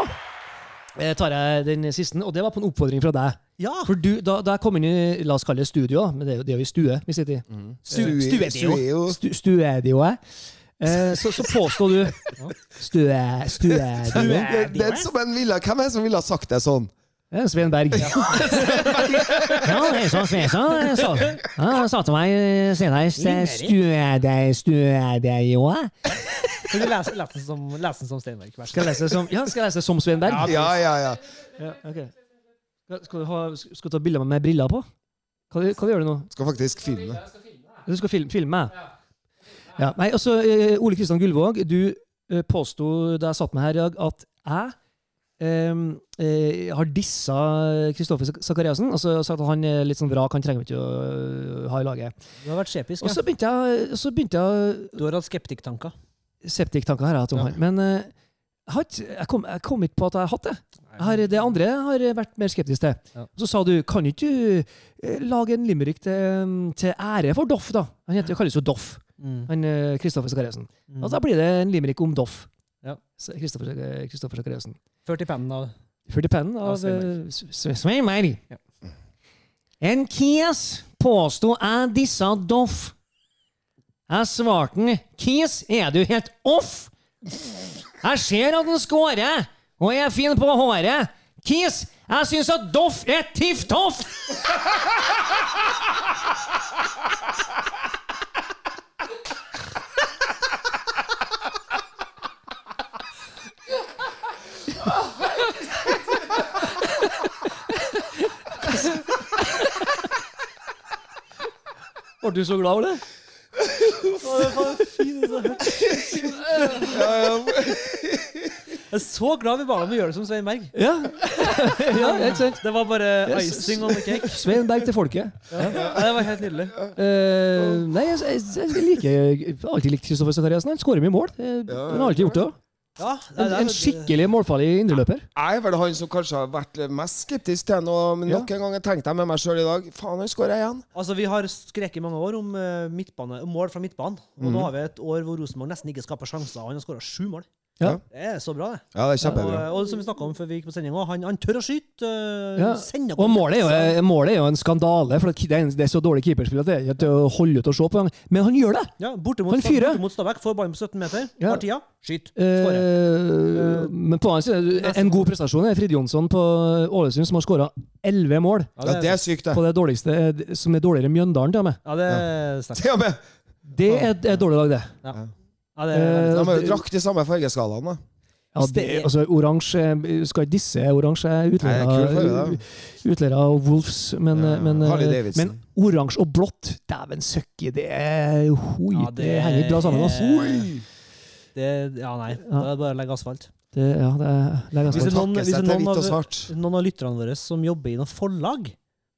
eh, tar jeg den siste, og det var på en oppfordring fra deg. Ja! For du, da, da jeg kom inn i la oss kalle det studio, men det er jo, det er jo i stue vi sitter i. Stu- stuedio. Stuedio. Stu, stuedioet. Eh, så, så påstår du Stue... Stuedio. Det, det er som en villa. Hvem er det som ville ha sagt det sånn? Det er Sven Berg. Ja, sånn Svensson sa. Ja, Han sa til meg senest Stuedio. Skal du lese, lese som, lese den som Steinberg? Skal jeg lese som Ja, skal jeg lese som Svein Berg? Ja, ja, ja. Ja, ok. Skal, du ha, skal du ta bilder med briller på? Hva, hva gjør du nå? Skal faktisk filme. Du skal filme, filme meg? Ja. Nei, altså, eh, Ole Kristian Gullvåg, du eh, påsto da jeg satt meg her i dag, at jeg eh, eh, har dissa Kristoffer Sakariassen. Altså sagt at han er litt sånn vrak, han trenger vi ikke å ha i laget. Du har vært skjepisk, Og så begynte jeg, så begynte jeg Du har hatt skeptiktanker? Septiktanker har jeg, Tom Ja. han. Men, eh, ikke- jeg, kom, jeg kom ikke på at jeg har hatt det. Har, det andre har jeg vært mer skeptisk til. Ja. Så sa du kan ikke du eh, lage en limerick til, til ære for Doff, da? Han heter, kalles jo Doff, Mm. han eh, Kristoffer Sakariassen. Mm. Da blir det en limerick om Doff. Ja. Kristoffer eh, Sakariassen. 40 pennen av Ført i pennen Av av Sveinberg. eh. Ja. En kies påsto jeg dissa Doff. Jeg svarte han Kies, er du helt off? Jeg ser at han scorer, og er fin på håret. Kis, jeg syns at Doff er tiff toff! Var du så glad det? Jeg er så glad vi ba dem å gjøre det som Svein Berg. Ja. ja, helt sant? Det var bare Yes. icing on the cake. Svein Berg til folket. Ja, det var helt nydelig. Eh, nei, jeg, jeg, jeg liker jeg har alltid likt Kristoffer Sakariassen. Han skårer mye mål. Eh, Han har alltid gjort det òg. Ja, det, En, det, en skikkelig målfarlig indreløper. Jeg er vel han som kanskje har vært mest skeptisk til nå, men Ja. nok en gang tenkte jeg med meg sjøl i dag Faen, han skårer igjen. Altså, Vi har skreket i mange år om eh, midtbane, om mål fra midtbanen. Og nå har vi et år hvor Rosenborg nesten ikke skaper sjanser. og Han har skåra sju mål. Ja. Det er så bra, det. Ja, det er kjempebra. og som vi snakka om før vi gikk på sending, han, han tør å skyte. eh, Ja. Og målet er, jo, målet er jo en skandale, for det er, det er så dårlig keeperspill at det er ikke til å holde ut og se på. Men han gjør det! Ja, borte mot, Han fyrer. borte mot Stabæk, får ballen på 17 meter, Ja. har tida, skyt, skårer. Eh, men på annen side, en god prestasjon er Frid Jonsson på Ålesund, som har skåra elleve mål. Ja, det er sykt, det. På det dårligste, eh, som er dårligere enn Mjøndalen, til og med. Ja, det er sterkt. Og. Det er et dårlig lag, det. Ja, det er veldig Eh, De har jo drakt de samme fargeskalaene. da. Ja, det, altså, oransje Skal ikke disse oransje er det er utleiere av Wolves, men, Ja, men, eh, men oransje og blått, dæven søkki, det er hoi, Ja, det, det henger bra sammen. Altså. Det, ja, nei. Da er det bare å legge asfalt. Det, ja, det er asfalt. Hvis det er noen- hvis det er noen av- Noen av lytterne våre som jobber i noen forlag,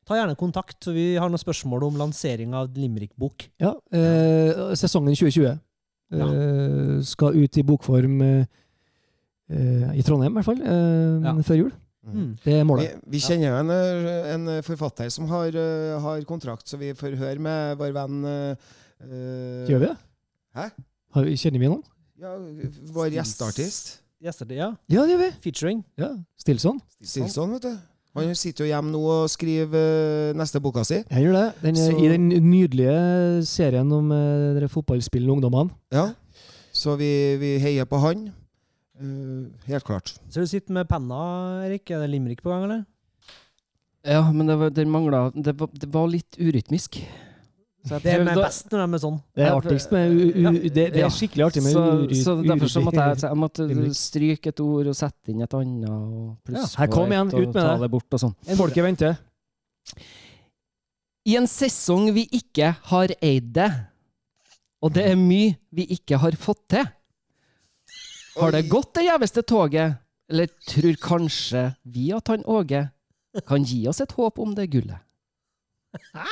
ta gjerne kontakt. for Vi har noen spørsmål om lansering av Limerick-bok. Ja, eh, sesongen 2020 eh, skal ut i bokform eh, eh, i Trondheim, i hvert fall, eh, Ja. før jul. Mm. Det er målet. vi kjenner jo en, en forfatter som har, har kontrakt, så vi får høre med vår venn Gjør vi det? Hæ? Har vi, kjenner vi noen? Ja, vår gjesteartist. Gjester, ja. Ja, det gjør vi. Featuring. Ja, Stilson. Stilson, vet du. Han sitter jo hjemme nå og skriver eh, neste boka si. Jeg gjør det. Den, Så- I den nydelige serien om uh, dere fotballspillende ungdommene. Ja. Så vi, vi heier på han. Uh, helt klart. Så du sitter med penna, Erik. Er det limerick på gang, eller? Ja, men det var, den mangla det, var- det var litt urytmisk. Det er med best når de er sånn. Det er artigst med u, u, det, det er skikkelig artig med så, uri- så derfor så måtte jeg, jeg måtte stryke et ord og sette inn et annet. Og pluss Ja, her kom igjen, ut med det. det bort og sånn. Folket venter. I en sesong vi ikke har eid det, og det er mye vi ikke har fått til. Har det gått det gjeveste toget, eller tror kanskje vi at han Åge kan gi oss et håp om det gullet? Ja,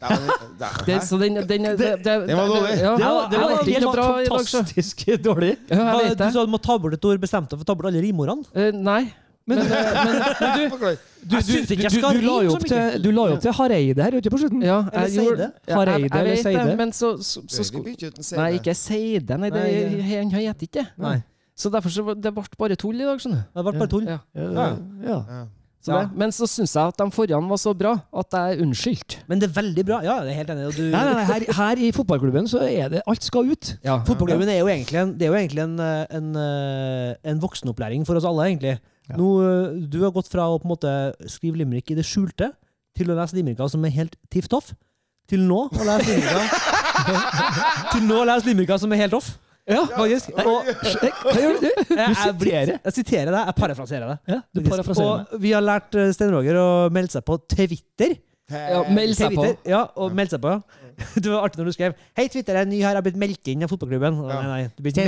det- Det, så den, den, det, det, den var dårlig. Ja, Det var, det jeg var ikke helt noe dag, fantastisk dårlig. Ja, jeg Du sa du må ta bort et ord, bestemte deg for å ta bort alle rimordene. Uh, nei. Men, Men, eh, men, men du, du, Jeg du, du, du, la jo opp til, du la opp til Hareide her ute på slutten. ja, jeg gjorde jeg, Hareide eller det, Seide? men så, så, så, en Nei, ikke Seide. Nei, det, det- han heter ikke det. Så derfor så, det ble bare tull i dag, skjønner du. Det ble bare tull. Ja. Ja, ja. Ja. Så Ja. det, men så syns jeg at de forrige var så bra at jeg er unnskyldt. Men det er veldig bra. Ja, det er helt enig. Og du, Nei, nei, nei, her, her i fotballklubben så er det alt skal ut. Ja. Fotballklubben er jo egentlig, en, det er jo egentlig en, eh, en, eh, en voksenopplæring for oss alle, egentlig. Ja. Nå, eh, du har gått fra å på en måte skrive limerick i det skjulte, til å lese limericker som er helt tiff toff, til nå å lese limericker Til nå å lese limericker som er helt off. Ja, Faktisk. Og, Hva gjør du? jeg, jeg, blir- jeg siterer deg, jeg parafraserer deg. Ja, du parafraserer meg. Og vi har lært eh, Stein Roger å melde seg på Twitter. Ja, meld seg på. Ja, og melde seg på. Det var artig når du skrev Hei, Twitter er ny her, jeg har blitt meldt inn av fotballklubben. Ja. Nei, nei, du blir ikke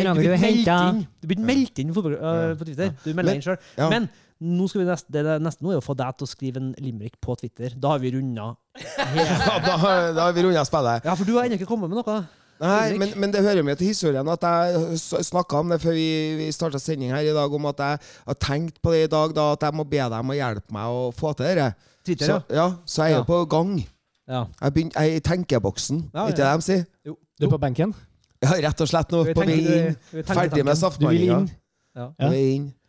meldt- inn øh, på Twitter. Du melder inn sjøl. Men nå skal vi neste, det neste nå er å få deg til å skrive en limerick på Twitter. Da har vi runda Ja, da, har- da har vi runda spillet. Ja, for du har ennå ikke kommet med noe. Nei, men, men det hører med til historien at jeg snakka om det før vi, vi starta sending her i dag, om at jeg har tenkt på det i dag, da, at jeg må be dem å hjelpe meg å få til det. Twitter, Så, ja. ja, så jeg er Ja. på gang. ja. Jeg, begyn- jeg er i tenkeboksen, Ja, ikke ja. det de sier? Du er på benken? Ja, rett og slett nå på vei inn. Ferdig med tanken. Du vil inn? Ja. Ja.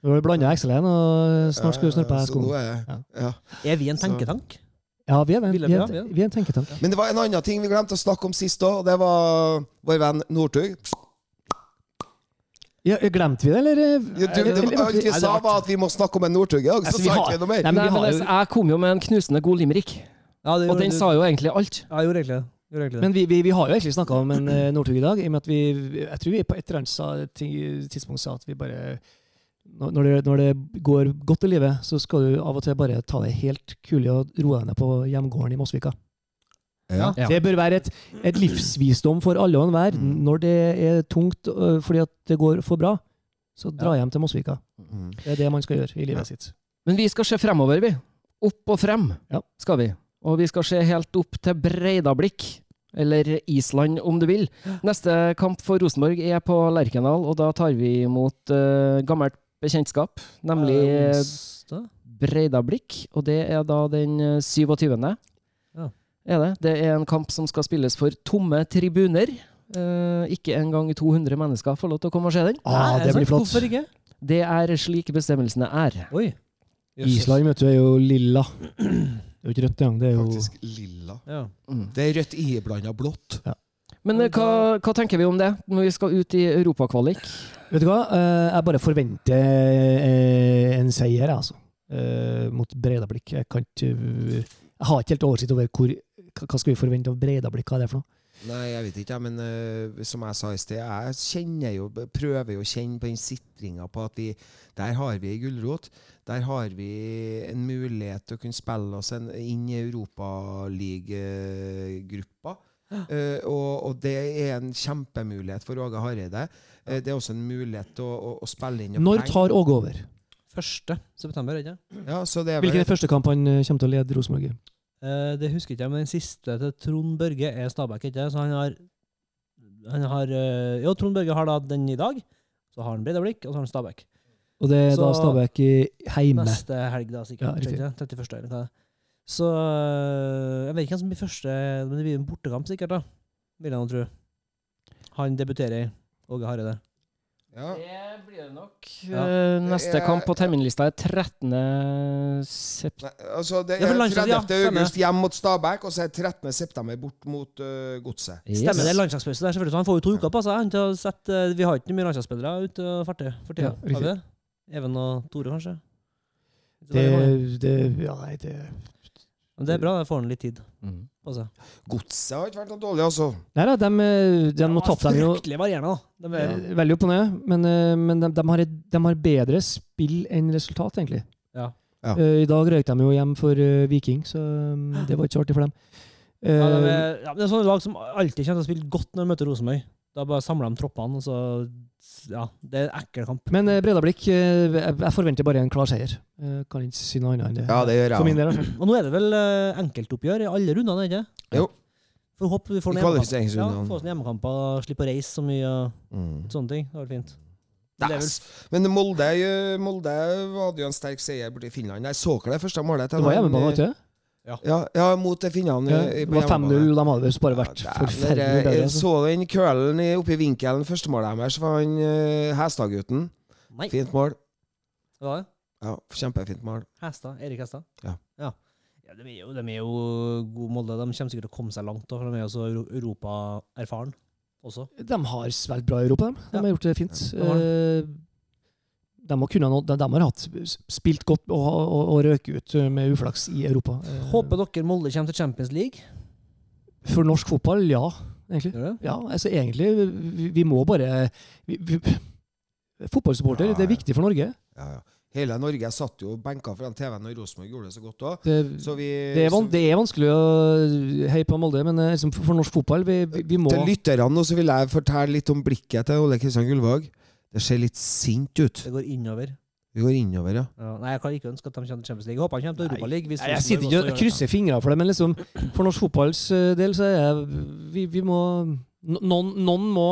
Du har blanda XL-en, og snart skal du snurpe deg skoen. er Ja. ja. Er vi en Så- tenketank? Ja, vi er det. Vi er, vi er. vi er en tenketank. Men det var en annen ting vi glemte å snakke om sist òg, og det var vår venn Northug. Ja, glemte vi det, eller? Ja, du, det, eller- alt vi sa, var at vi må snakke om en Northug i dag, så Altså, sa ikke vi noe mer. Nei, men Nei, men jeg, jo- jeg kom jo med en knusende god limerick, Ja, det og den du. sa jo egentlig alt. Ja, jeg gjorde egentlig det. Det. Men vi, vi, vi har jo egentlig snakka om en uh, Northug i dag, i og med at vi Jeg tror vi på et eller annet tidspunkt sa at vi bare når det, når det går godt i livet, så skal du av og til bare ta det helt kulig og roe deg ned på hjemgården i Mosvika. Ja. Ja. Det bør være et, et livsvisdom for alle og enhver. Mm. Når det er tungt fordi at det går for bra, så dra hjem til Mosvika. Mm. Det er det man skal gjøre i livet sitt. Men vi skal se fremover, vi. Opp og frem Ja. skal vi. Og vi skal se helt opp til Breidablikk. Eller Island, om du vil. Neste kamp for Rosenborg er på Lerkendal, og da tar vi imot uh, gammelt bekjentskap, nemlig Eh, Blikk. Breidablikk. Og det er da den eh, 27. Ja. Er det. det er en kamp som skal spilles for tomme tribuner. Eh, ikke engang 200 mennesker får lov til å komme og se den. Ah, det blir flott. Hvorfor ikke? Det er slik bestemmelsene er. Oi. Island vet du, er jo lilla. Det er jo ikke rødt engang. Det er jo Faktisk lilla. Ja. Mm. Det er rødt iblanda blått. Men eh, hva, hva tenker vi om det, når vi skal ut i europakvalik? Vet du hva? Eh, Jeg bare forventer eh, en seier, jeg, altså. Eh, Mot Breidablikk. Jeg kan ikke Jeg har ikke helt oversikt over hvor hva hva skal vi forvente av Breidablikk. Hva er det for noe? Nei, jeg vet ikke, men uh, som jeg sa i sted, jeg kjenner jo, prøver jo å kjenne på den sitringa på at vi Der har vi ei gulrot. Der har vi en mulighet til å kunne spille oss en, inn i Europaligagruppa. Uh, og, og det er en kjempemulighet for Åge Hareide. Uh, det er også en mulighet til å, å, å spille inn Når tar Åge over? Første september, ikke ja, så det er Hvilken er første kamp han eh, kommer til å lede Rosenborg i? Uh, det husker ikke jeg, men den siste til Trond Børge er Stabæk, ikke Så han har, han har Jo, Trond Børge har da den i dag. Så har han Breidablikk, og så har han Stabæk. Og det er da Stabæk i heime. Neste helg, da, sikkert. Ja, 31. eller hva det er. Så eh, jeg vet ikke hvem som blir første, men det blir en bortekamp, sikkert. da Vil jeg nå tro. Han debuterer Åge Hareide. ja. Det blir det nok. Ja. Eh, Neste Jeg- kamp på terminlista er 13. september. Nei, altså det er for landslags- ja, 30. august hjem mot Stabæk, og så er 13. september bort mot uh, Godset. Stemmer det er landslagspause der, selvfølgelig. Så han får jo to uker på seg. Han til å sette, vi har ikke mye landslagsspillere ute og farte for tida. Ja? Even og Tore, kanskje? Det, det, ja, nei, det Men det er bra, da får han litt tid Mm. på seg. Godset har ikke vært noe dårlig, altså. Nei da, de, de, de må tape dem jo varierende, da. De er, ja. veldig opp og ned, men, eh, men de, de, har, et- de har bedre spill enn resultat, egentlig. Ja. Ja. Eh, I dag røyk de jo hjem for uh, Viking, så um, det var ikke så artig for dem. Uh, ja, de er, ja, men det er sånne lag som alltid kommer til å spille godt når de møter Rosenborg. Da bare samler de troppene, og så Ja, det er en ekkel kamp. Men eh, Bredablikk, eh, jeg, jeg forventer bare en klar seier. Eh, kan ikke si noe annet enn det. Ja, det gjør For min jeg. del, altså. Og nå er det vel eh, enkeltoppgjør i alle rundene, ikke Jo. Får håpe vi får I hjemmekamper, hjemmekamp. Ja, kvalifiseringsrundene. få oss en hjemmekamp slippe å reise så mye og Mm. sånne ting. Det var fint. Men det er vel Yes. Men Molde, eh, Molde hadde jo en sterk seier borte i Finland. Jeg så ikke det første målet. til Det var hjemme hjemmebane, eh, ikke det? Ja, ja, mot de finnene. Ja, eh, det var hjemmebane. 5-0. De hadde visst bare vært Ja, forferdelig bedre. Jeg Altså. så den kølen oppe i vinkelen, første målet deres, var han uh, Hestadgutten. Fint mål. det var det. Ja, Kjempefint mål. Hestad. Erik Hestad. Ja. ja. Ja, de, er jo, de er jo god Molde. De kommer sikkert til å komme seg langt, da, for de er jo så euro- Europa-erfaren også. De har svært bra i Europa, de. De Ja. har gjort det fint. Ja, har Eh, De har, kunnet, de, de har hatt spilt godt og, og, og røket ut eh, med uflaks i Europa. Eh, Håper dere Molde kommer til Champions League. For norsk fotball, ja. Egentlig. Gjør det? Ja, altså egentlig Vi, vi må bare vi, vi, Fotballsupporter, Ja, det er viktig for Norge. Ja, ja. Hele Norge satt jo benka foran TV-en når Rosenborg gjorde det så godt òg. Det, det, er det er vanskelig å heie på Molde, men liksom, for norsk fotball vi, vi, vi må Til lytterne vil jeg fortelle litt om blikket til Ole Kristian Gullvåg. Det ser litt sint ut. Det går innover. Vi går innover, ja. Ja, nei, jeg kan ikke ønske at de kommer til Champions League. Jeg håper de kommer til Europaligaen. Jeg, Jeg sitter ikke og krysser fingrene for det, men liksom, for norsk fotballs eh, del så er jeg, vi, vi, må, Noen, noen må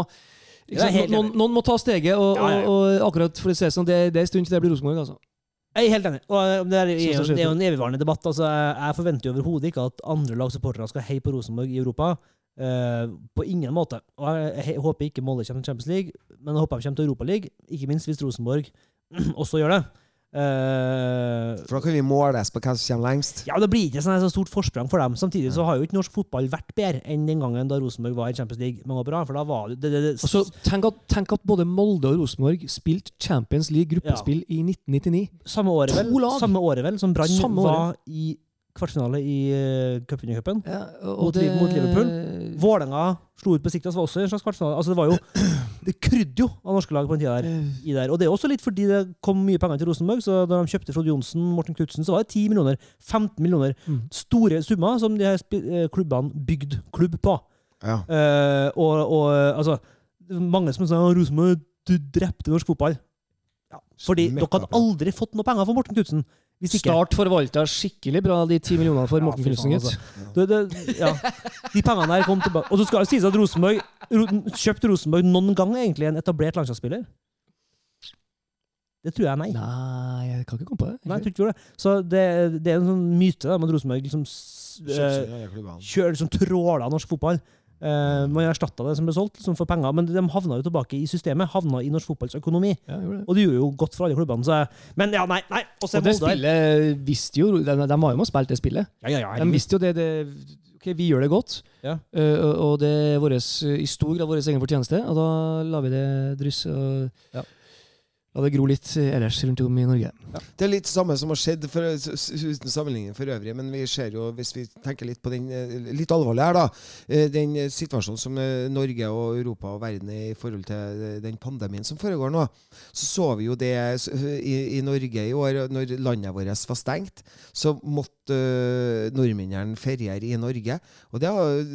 ikke sant? noen, noen må ta steget, og, Ja, og, og akkurat for å se det sånn, det, det er en stund til det blir Rosenborg. Altså. Jeg er helt enig. Og eh, det er, det jo- det er jo en evigvarende debatt. Altså, jeg, forventer jo overhodet ikke at andre lagsupportere skal heie på Rosenborg i Europa. Eh, på ingen måte. Og jeg, jeg håper ikke Molde kommer til Champions League, men jeg håper de kommer til Europa League. Ikke minst hvis Rosenborg også gjør det. Uh, For da kan vi måles på hvem som kommer lengst. ja, Det blir ikke sånn så stort forsprang for dem. Samtidig så har jo ikke norsk fotball vært bedre enn den gangen da Rosenborg var i Champions League mange år på. For da var det, det, det, det Altså, tenk, at, tenk at både Molde og Rosenborg spilte Champions League gruppespill i 1999. samme året vel, samme året vel som Brann var i kvartfinale i uh, cupvinnercupen. Ja, Mot det... mot Liverpool. Vålerenga slo ut Besiktas var også en slags kvartfinale. Altså, det var jo Det krydde jo av norske lag på den tida der. Eh, I der. Og det er også litt fordi det kom mye penger til Rosenborg. Så da de kjøpte Frode Johnsen, Morten Knutsen, så var det 10 millioner, 15 millioner. Mm. Store summer som de her eh, klubbene bygde klubb på. Ja. Uh, og, og altså Mange som sa at Rosenborg du drepte norsk fotball. Ja, fordi Mekka dere hadde aldri fått noe penger for Morten Knutsen. Start forvalta skikkelig bra de ti millionene for Morten Knutsen, gitt. De pengene der kom tilbake. Og så skal det sies at Rosenborg kjøpte Rosenborg noen gang egentlig en etablert landslagsspiller. Det tror jeg nei. Nei, jeg kan ikke komme på det. Nei, jeg tror ikke det. Så det, det er en sånn myte da, med at Rosenborg liksom eh, kjører liksom tråler norsk fotball. Eh, man erstatta det som ble solgt liksom for penger, men de havna jo tilbake i systemet. Havna i norsk fotballs økonomi. Ja, det. Og det gjorde jo godt for alle klubbene. Så, men ja, nei. nei. Og Og det Molde spillet visste jo De, de var jo med og spilte det spillet. Ja, ja, ja, De visste jo det, det Ok, vi gjør det godt, Ja. og, og det er våres, i stor grad vår egen fortjeneste. Og da lar vi det drysse og Ja. La det gro litt ellers rundt om i Norge. Det er litt samme som har skjedd, for, uten sammenligning for øvrig. Men vi ser jo, hvis vi tenker litt på den eh, litt alvorlige her, da. eh, Den eh, situasjonen som eh, Norge og Europa og verden er i forhold til eh, den pandemien som foregår nå. Så så vi jo det i, i Norge i år, når landet vårt var stengt. Så måtte eh, nordmennene feriere i Norge. Og det,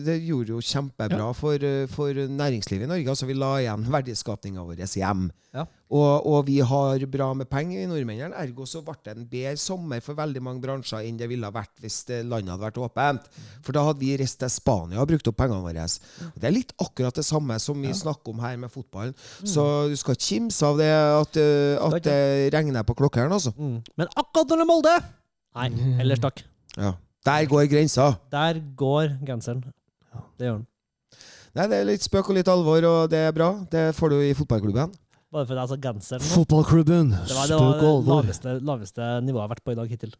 det gjorde jo kjempebra for, eh, for næringslivet i Norge. Altså vi la igjen verdiskapinga vår hjem. Ja. Og, og vi har bra med penger i nordmennene. Ergo så ble det en bedre sommer for veldig mange bransjer enn det ville ha vært hvis landet hadde vært åpent. For da hadde vi reist til Spania og brukt opp pengene våre. Og det er litt akkurat det samme som vi snakker om her med fotballen. Så du skal ikke kimse av det at, eh, at det regner på klokkeren, altså. Mm. Men akkurat når det er Molde Nei, ellers takk. Ja. Der går grensa. Der går genseren. Det gjør den. Nei, det er litt spøk og litt alvor, og det er bra. Det får du i fotballklubben. Bare for sa genseren. Fotballklubben, Det var det, var det laveste, laveste nivået jeg har vært på i dag hittil.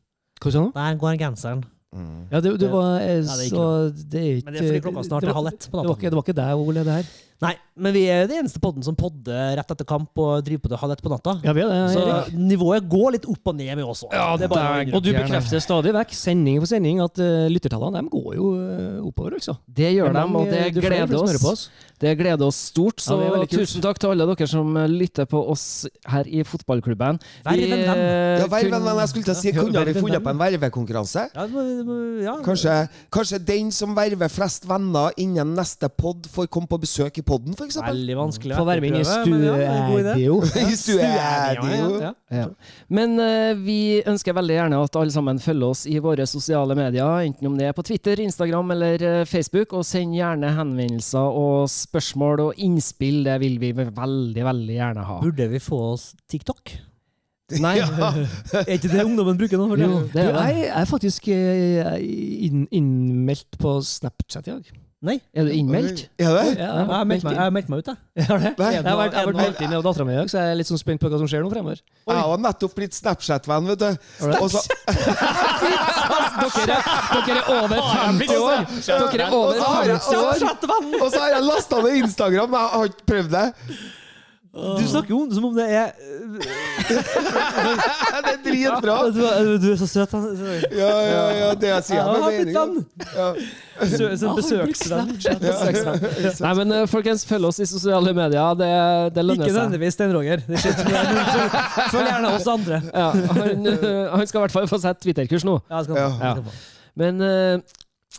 Hva sa du? Der går genseren. Mm. Ja, det, det var så, det Det er ikke Men det er fordi klokka snart er halv ett på Det var ikke, natta. det var ikke deg, Ole, det her. Nei, men vi er det eneste podden som podder rett etter kamp og driver på det halv ett på natta. Ja, vi er det, Så Erik. nivået går litt opp og ned med oss òg. Ja, det er bare å innrømme. Og du bekrefter stadig vekk, sending for sending, at uh, lyttertallene de går jo eh, oppover, altså. Det gjør Det de, og det er gleder som hører på oss. Det gleder oss stort. Så Ja, det er veldig kult. tusen takk til alle dere som eh, lytter på oss her i fotballklubben. Vær en venn. eh, Ja, verven, men jeg skulle til å si, Ja, kunne vi funnet på en vervekonkurranse? Ja, ja. Kanskje, kanskje den som verver flest venner innen neste pod, får komme på besøk i podden, f.eks.? Veldig vanskelig. Få være med inn i ja, er studio. I studio. Ja, ja. Ja. Men eh, vi ønsker veldig gjerne at alle sammen følger oss i våre sosiale medier, enten om det er på Twitter, Instagram eller eh, Facebook, og send gjerne henvendelser og spørsmål og innspill. Det vil vi veldig, veldig gjerne ha. Burde vi få oss TikTok? Nei, Er ikke det ungdommen bruker nå? for Jo, er det. jeg er faktisk eh, innmeldt på Snapchat i dag. Nei. Er du innmeldt? Er det? Ja, Jeg har meldt meg, jeg har meldt meg ut, jeg. Har det. Nei. Jeg har vært, jeg har vært meldt inn av dattera mi i dag, så jeg er litt sånn spent på hva som skjer nå fremover. Jeg har nettopp blitt Snapchat-venn, vet du. Og så, Dere, dere er over 50 år! Dere er og over så har jeg, 50 år! og så, og så har jeg lasta ned Instagram, men jeg har ikke prøvd det. Du snakker jo om det som om det er Det er dritbra. Du, du er så søt. han. Ja, ja, ja, det jeg sier Jeg har blitt venn! Ja. Som besøksvenn. Nei, men eh, folkens, følg oss i sosiale medier. Det, det lønner Ikke seg. nødvendigvis Stein Roger. Er er Følg gjerne oss andre. Ja, han, eh, han skal i hvert fall få sett Twitter-kurs nå. Ja, skal Ja. Men eh,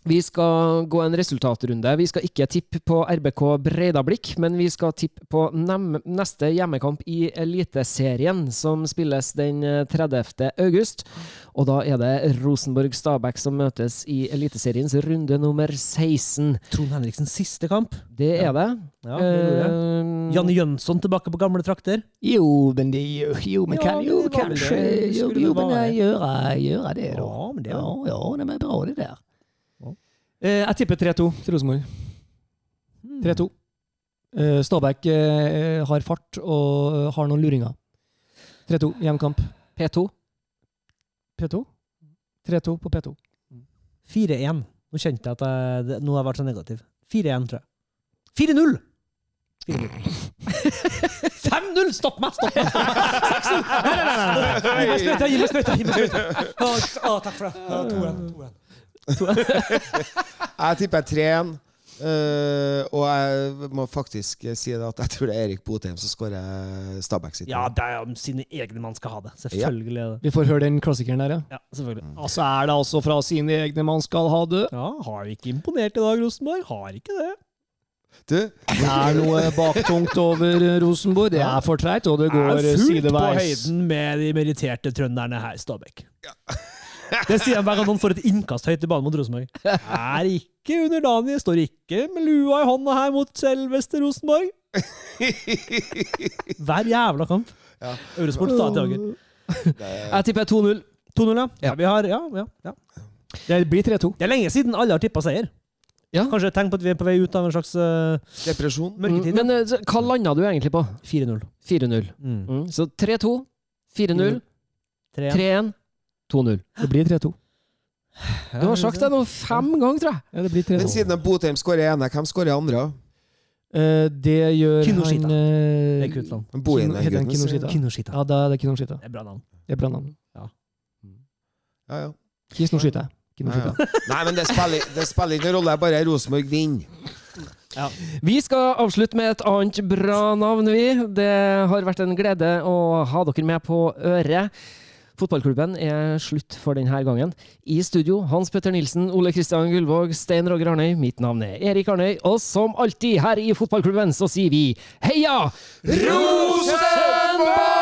Vi skal gå en resultatrunde. Vi skal ikke tippe på RBK Breidablikk, men vi skal tippe på neste hjemmekamp i Eliteserien, som spilles den eh, 30. august. Og da er det Rosenborg-Stabæk som møtes i Eliteseriens runde nummer 16. Trond Henriksens siste kamp. Det er det. Ja, det jeg. Eh, Janne Jønsson tilbake på gamle trakter. Jo, men det Jo, men Ja, kan jo det kanskje det. Jo, jo men jeg det? gjøre, gjøre det, da. Ja, men det ja, ja, det er bra, det der. Eh, jeg tipper 3-2 til Rosenborg. Hmm. 3-2. Eh, Stabæk eh, har fart og har noen luringer. 3-2, hjemkamp. P2. P2? 3-2 på P2. 4-1. Nå kjente jeg at jeg, nå har jeg vært så negativ. 4-1, tror jeg. 4-0! 5-0! Stopp meg! Stopp meg! 6-0! Nei, nei, nei, nei. Gi meg sprøyta! Gi meg sprøyta! Meg takk for det. Ja, 2-1. Jeg tipper 3-1. Uh, og jeg må faktisk si det at jeg tror det er Erik Botheim som skårer Stabæk sitt. Ja, det er om sine egne man skal ha det. Selvfølgelig. det. Vi får høre den klassikeren der, ja. Ja, selvfølgelig. Altså er det altså fra sine egne man skal ha det. Ja, har ikke imponert i dag, Rosenborg. Har ikke det. Du, Det er noe baktungt over Rosenborg. Det er for treigt, og det går sideveis. er fullt på høyden med de meritterte trønderne her Stabæk. Stabæk. Det sier de hver gang noen får et innkast høyt i banen mot Rosenborg. Er ikke underdanig, står ikke med lua i hånda her mot selveste Rosenborg. Hver jævla kamp. Ja. Eurosport tar til dager. Jeg tipper 2-0. 2-0, ja. Ja. ja. Vi har, ja, ja, ja. Det blir 3-2. Det er lenge siden alle har tippa seier. Ja. Kanskje tenk tegn på at vi er på vei ut av en slags uh, depresjon. mørketid. Men uh, hva landa du egentlig på? 4-0. 4-0. Mm. Mm. Så 3-2, 4-0, 3-1. 3-1, 2-0. Det blir 3-2. Du har sagt det nå fem ganger, tror jeg. Ja, det blir 3-2. Men siden Botheim skårer ene, hvem skårer andre? Eh, det gjør Kinoshita. han eh, er kult Heter han Kinoshita? Kinoshita. Ja, da er det Kinoshita. Det er bra navn. Det er bra navn. Ja, ja. Ja, Kinoshita. ja. Nei, men det spiller, det spiller ikke noen rolle, bare Rosenborg vinner. Vi skal avslutte med et annet bra navn, vi. Det har vært en glede å ha dere med på øret. Fotballklubben er slutt for denne gangen. I studio Hans Petter Nilsen, Ole Kristian Gullvåg, Stein Roger Arnøy. Mitt navn er Erik Arnøy, og som alltid her i fotballklubben så sier vi heia Rosenborg!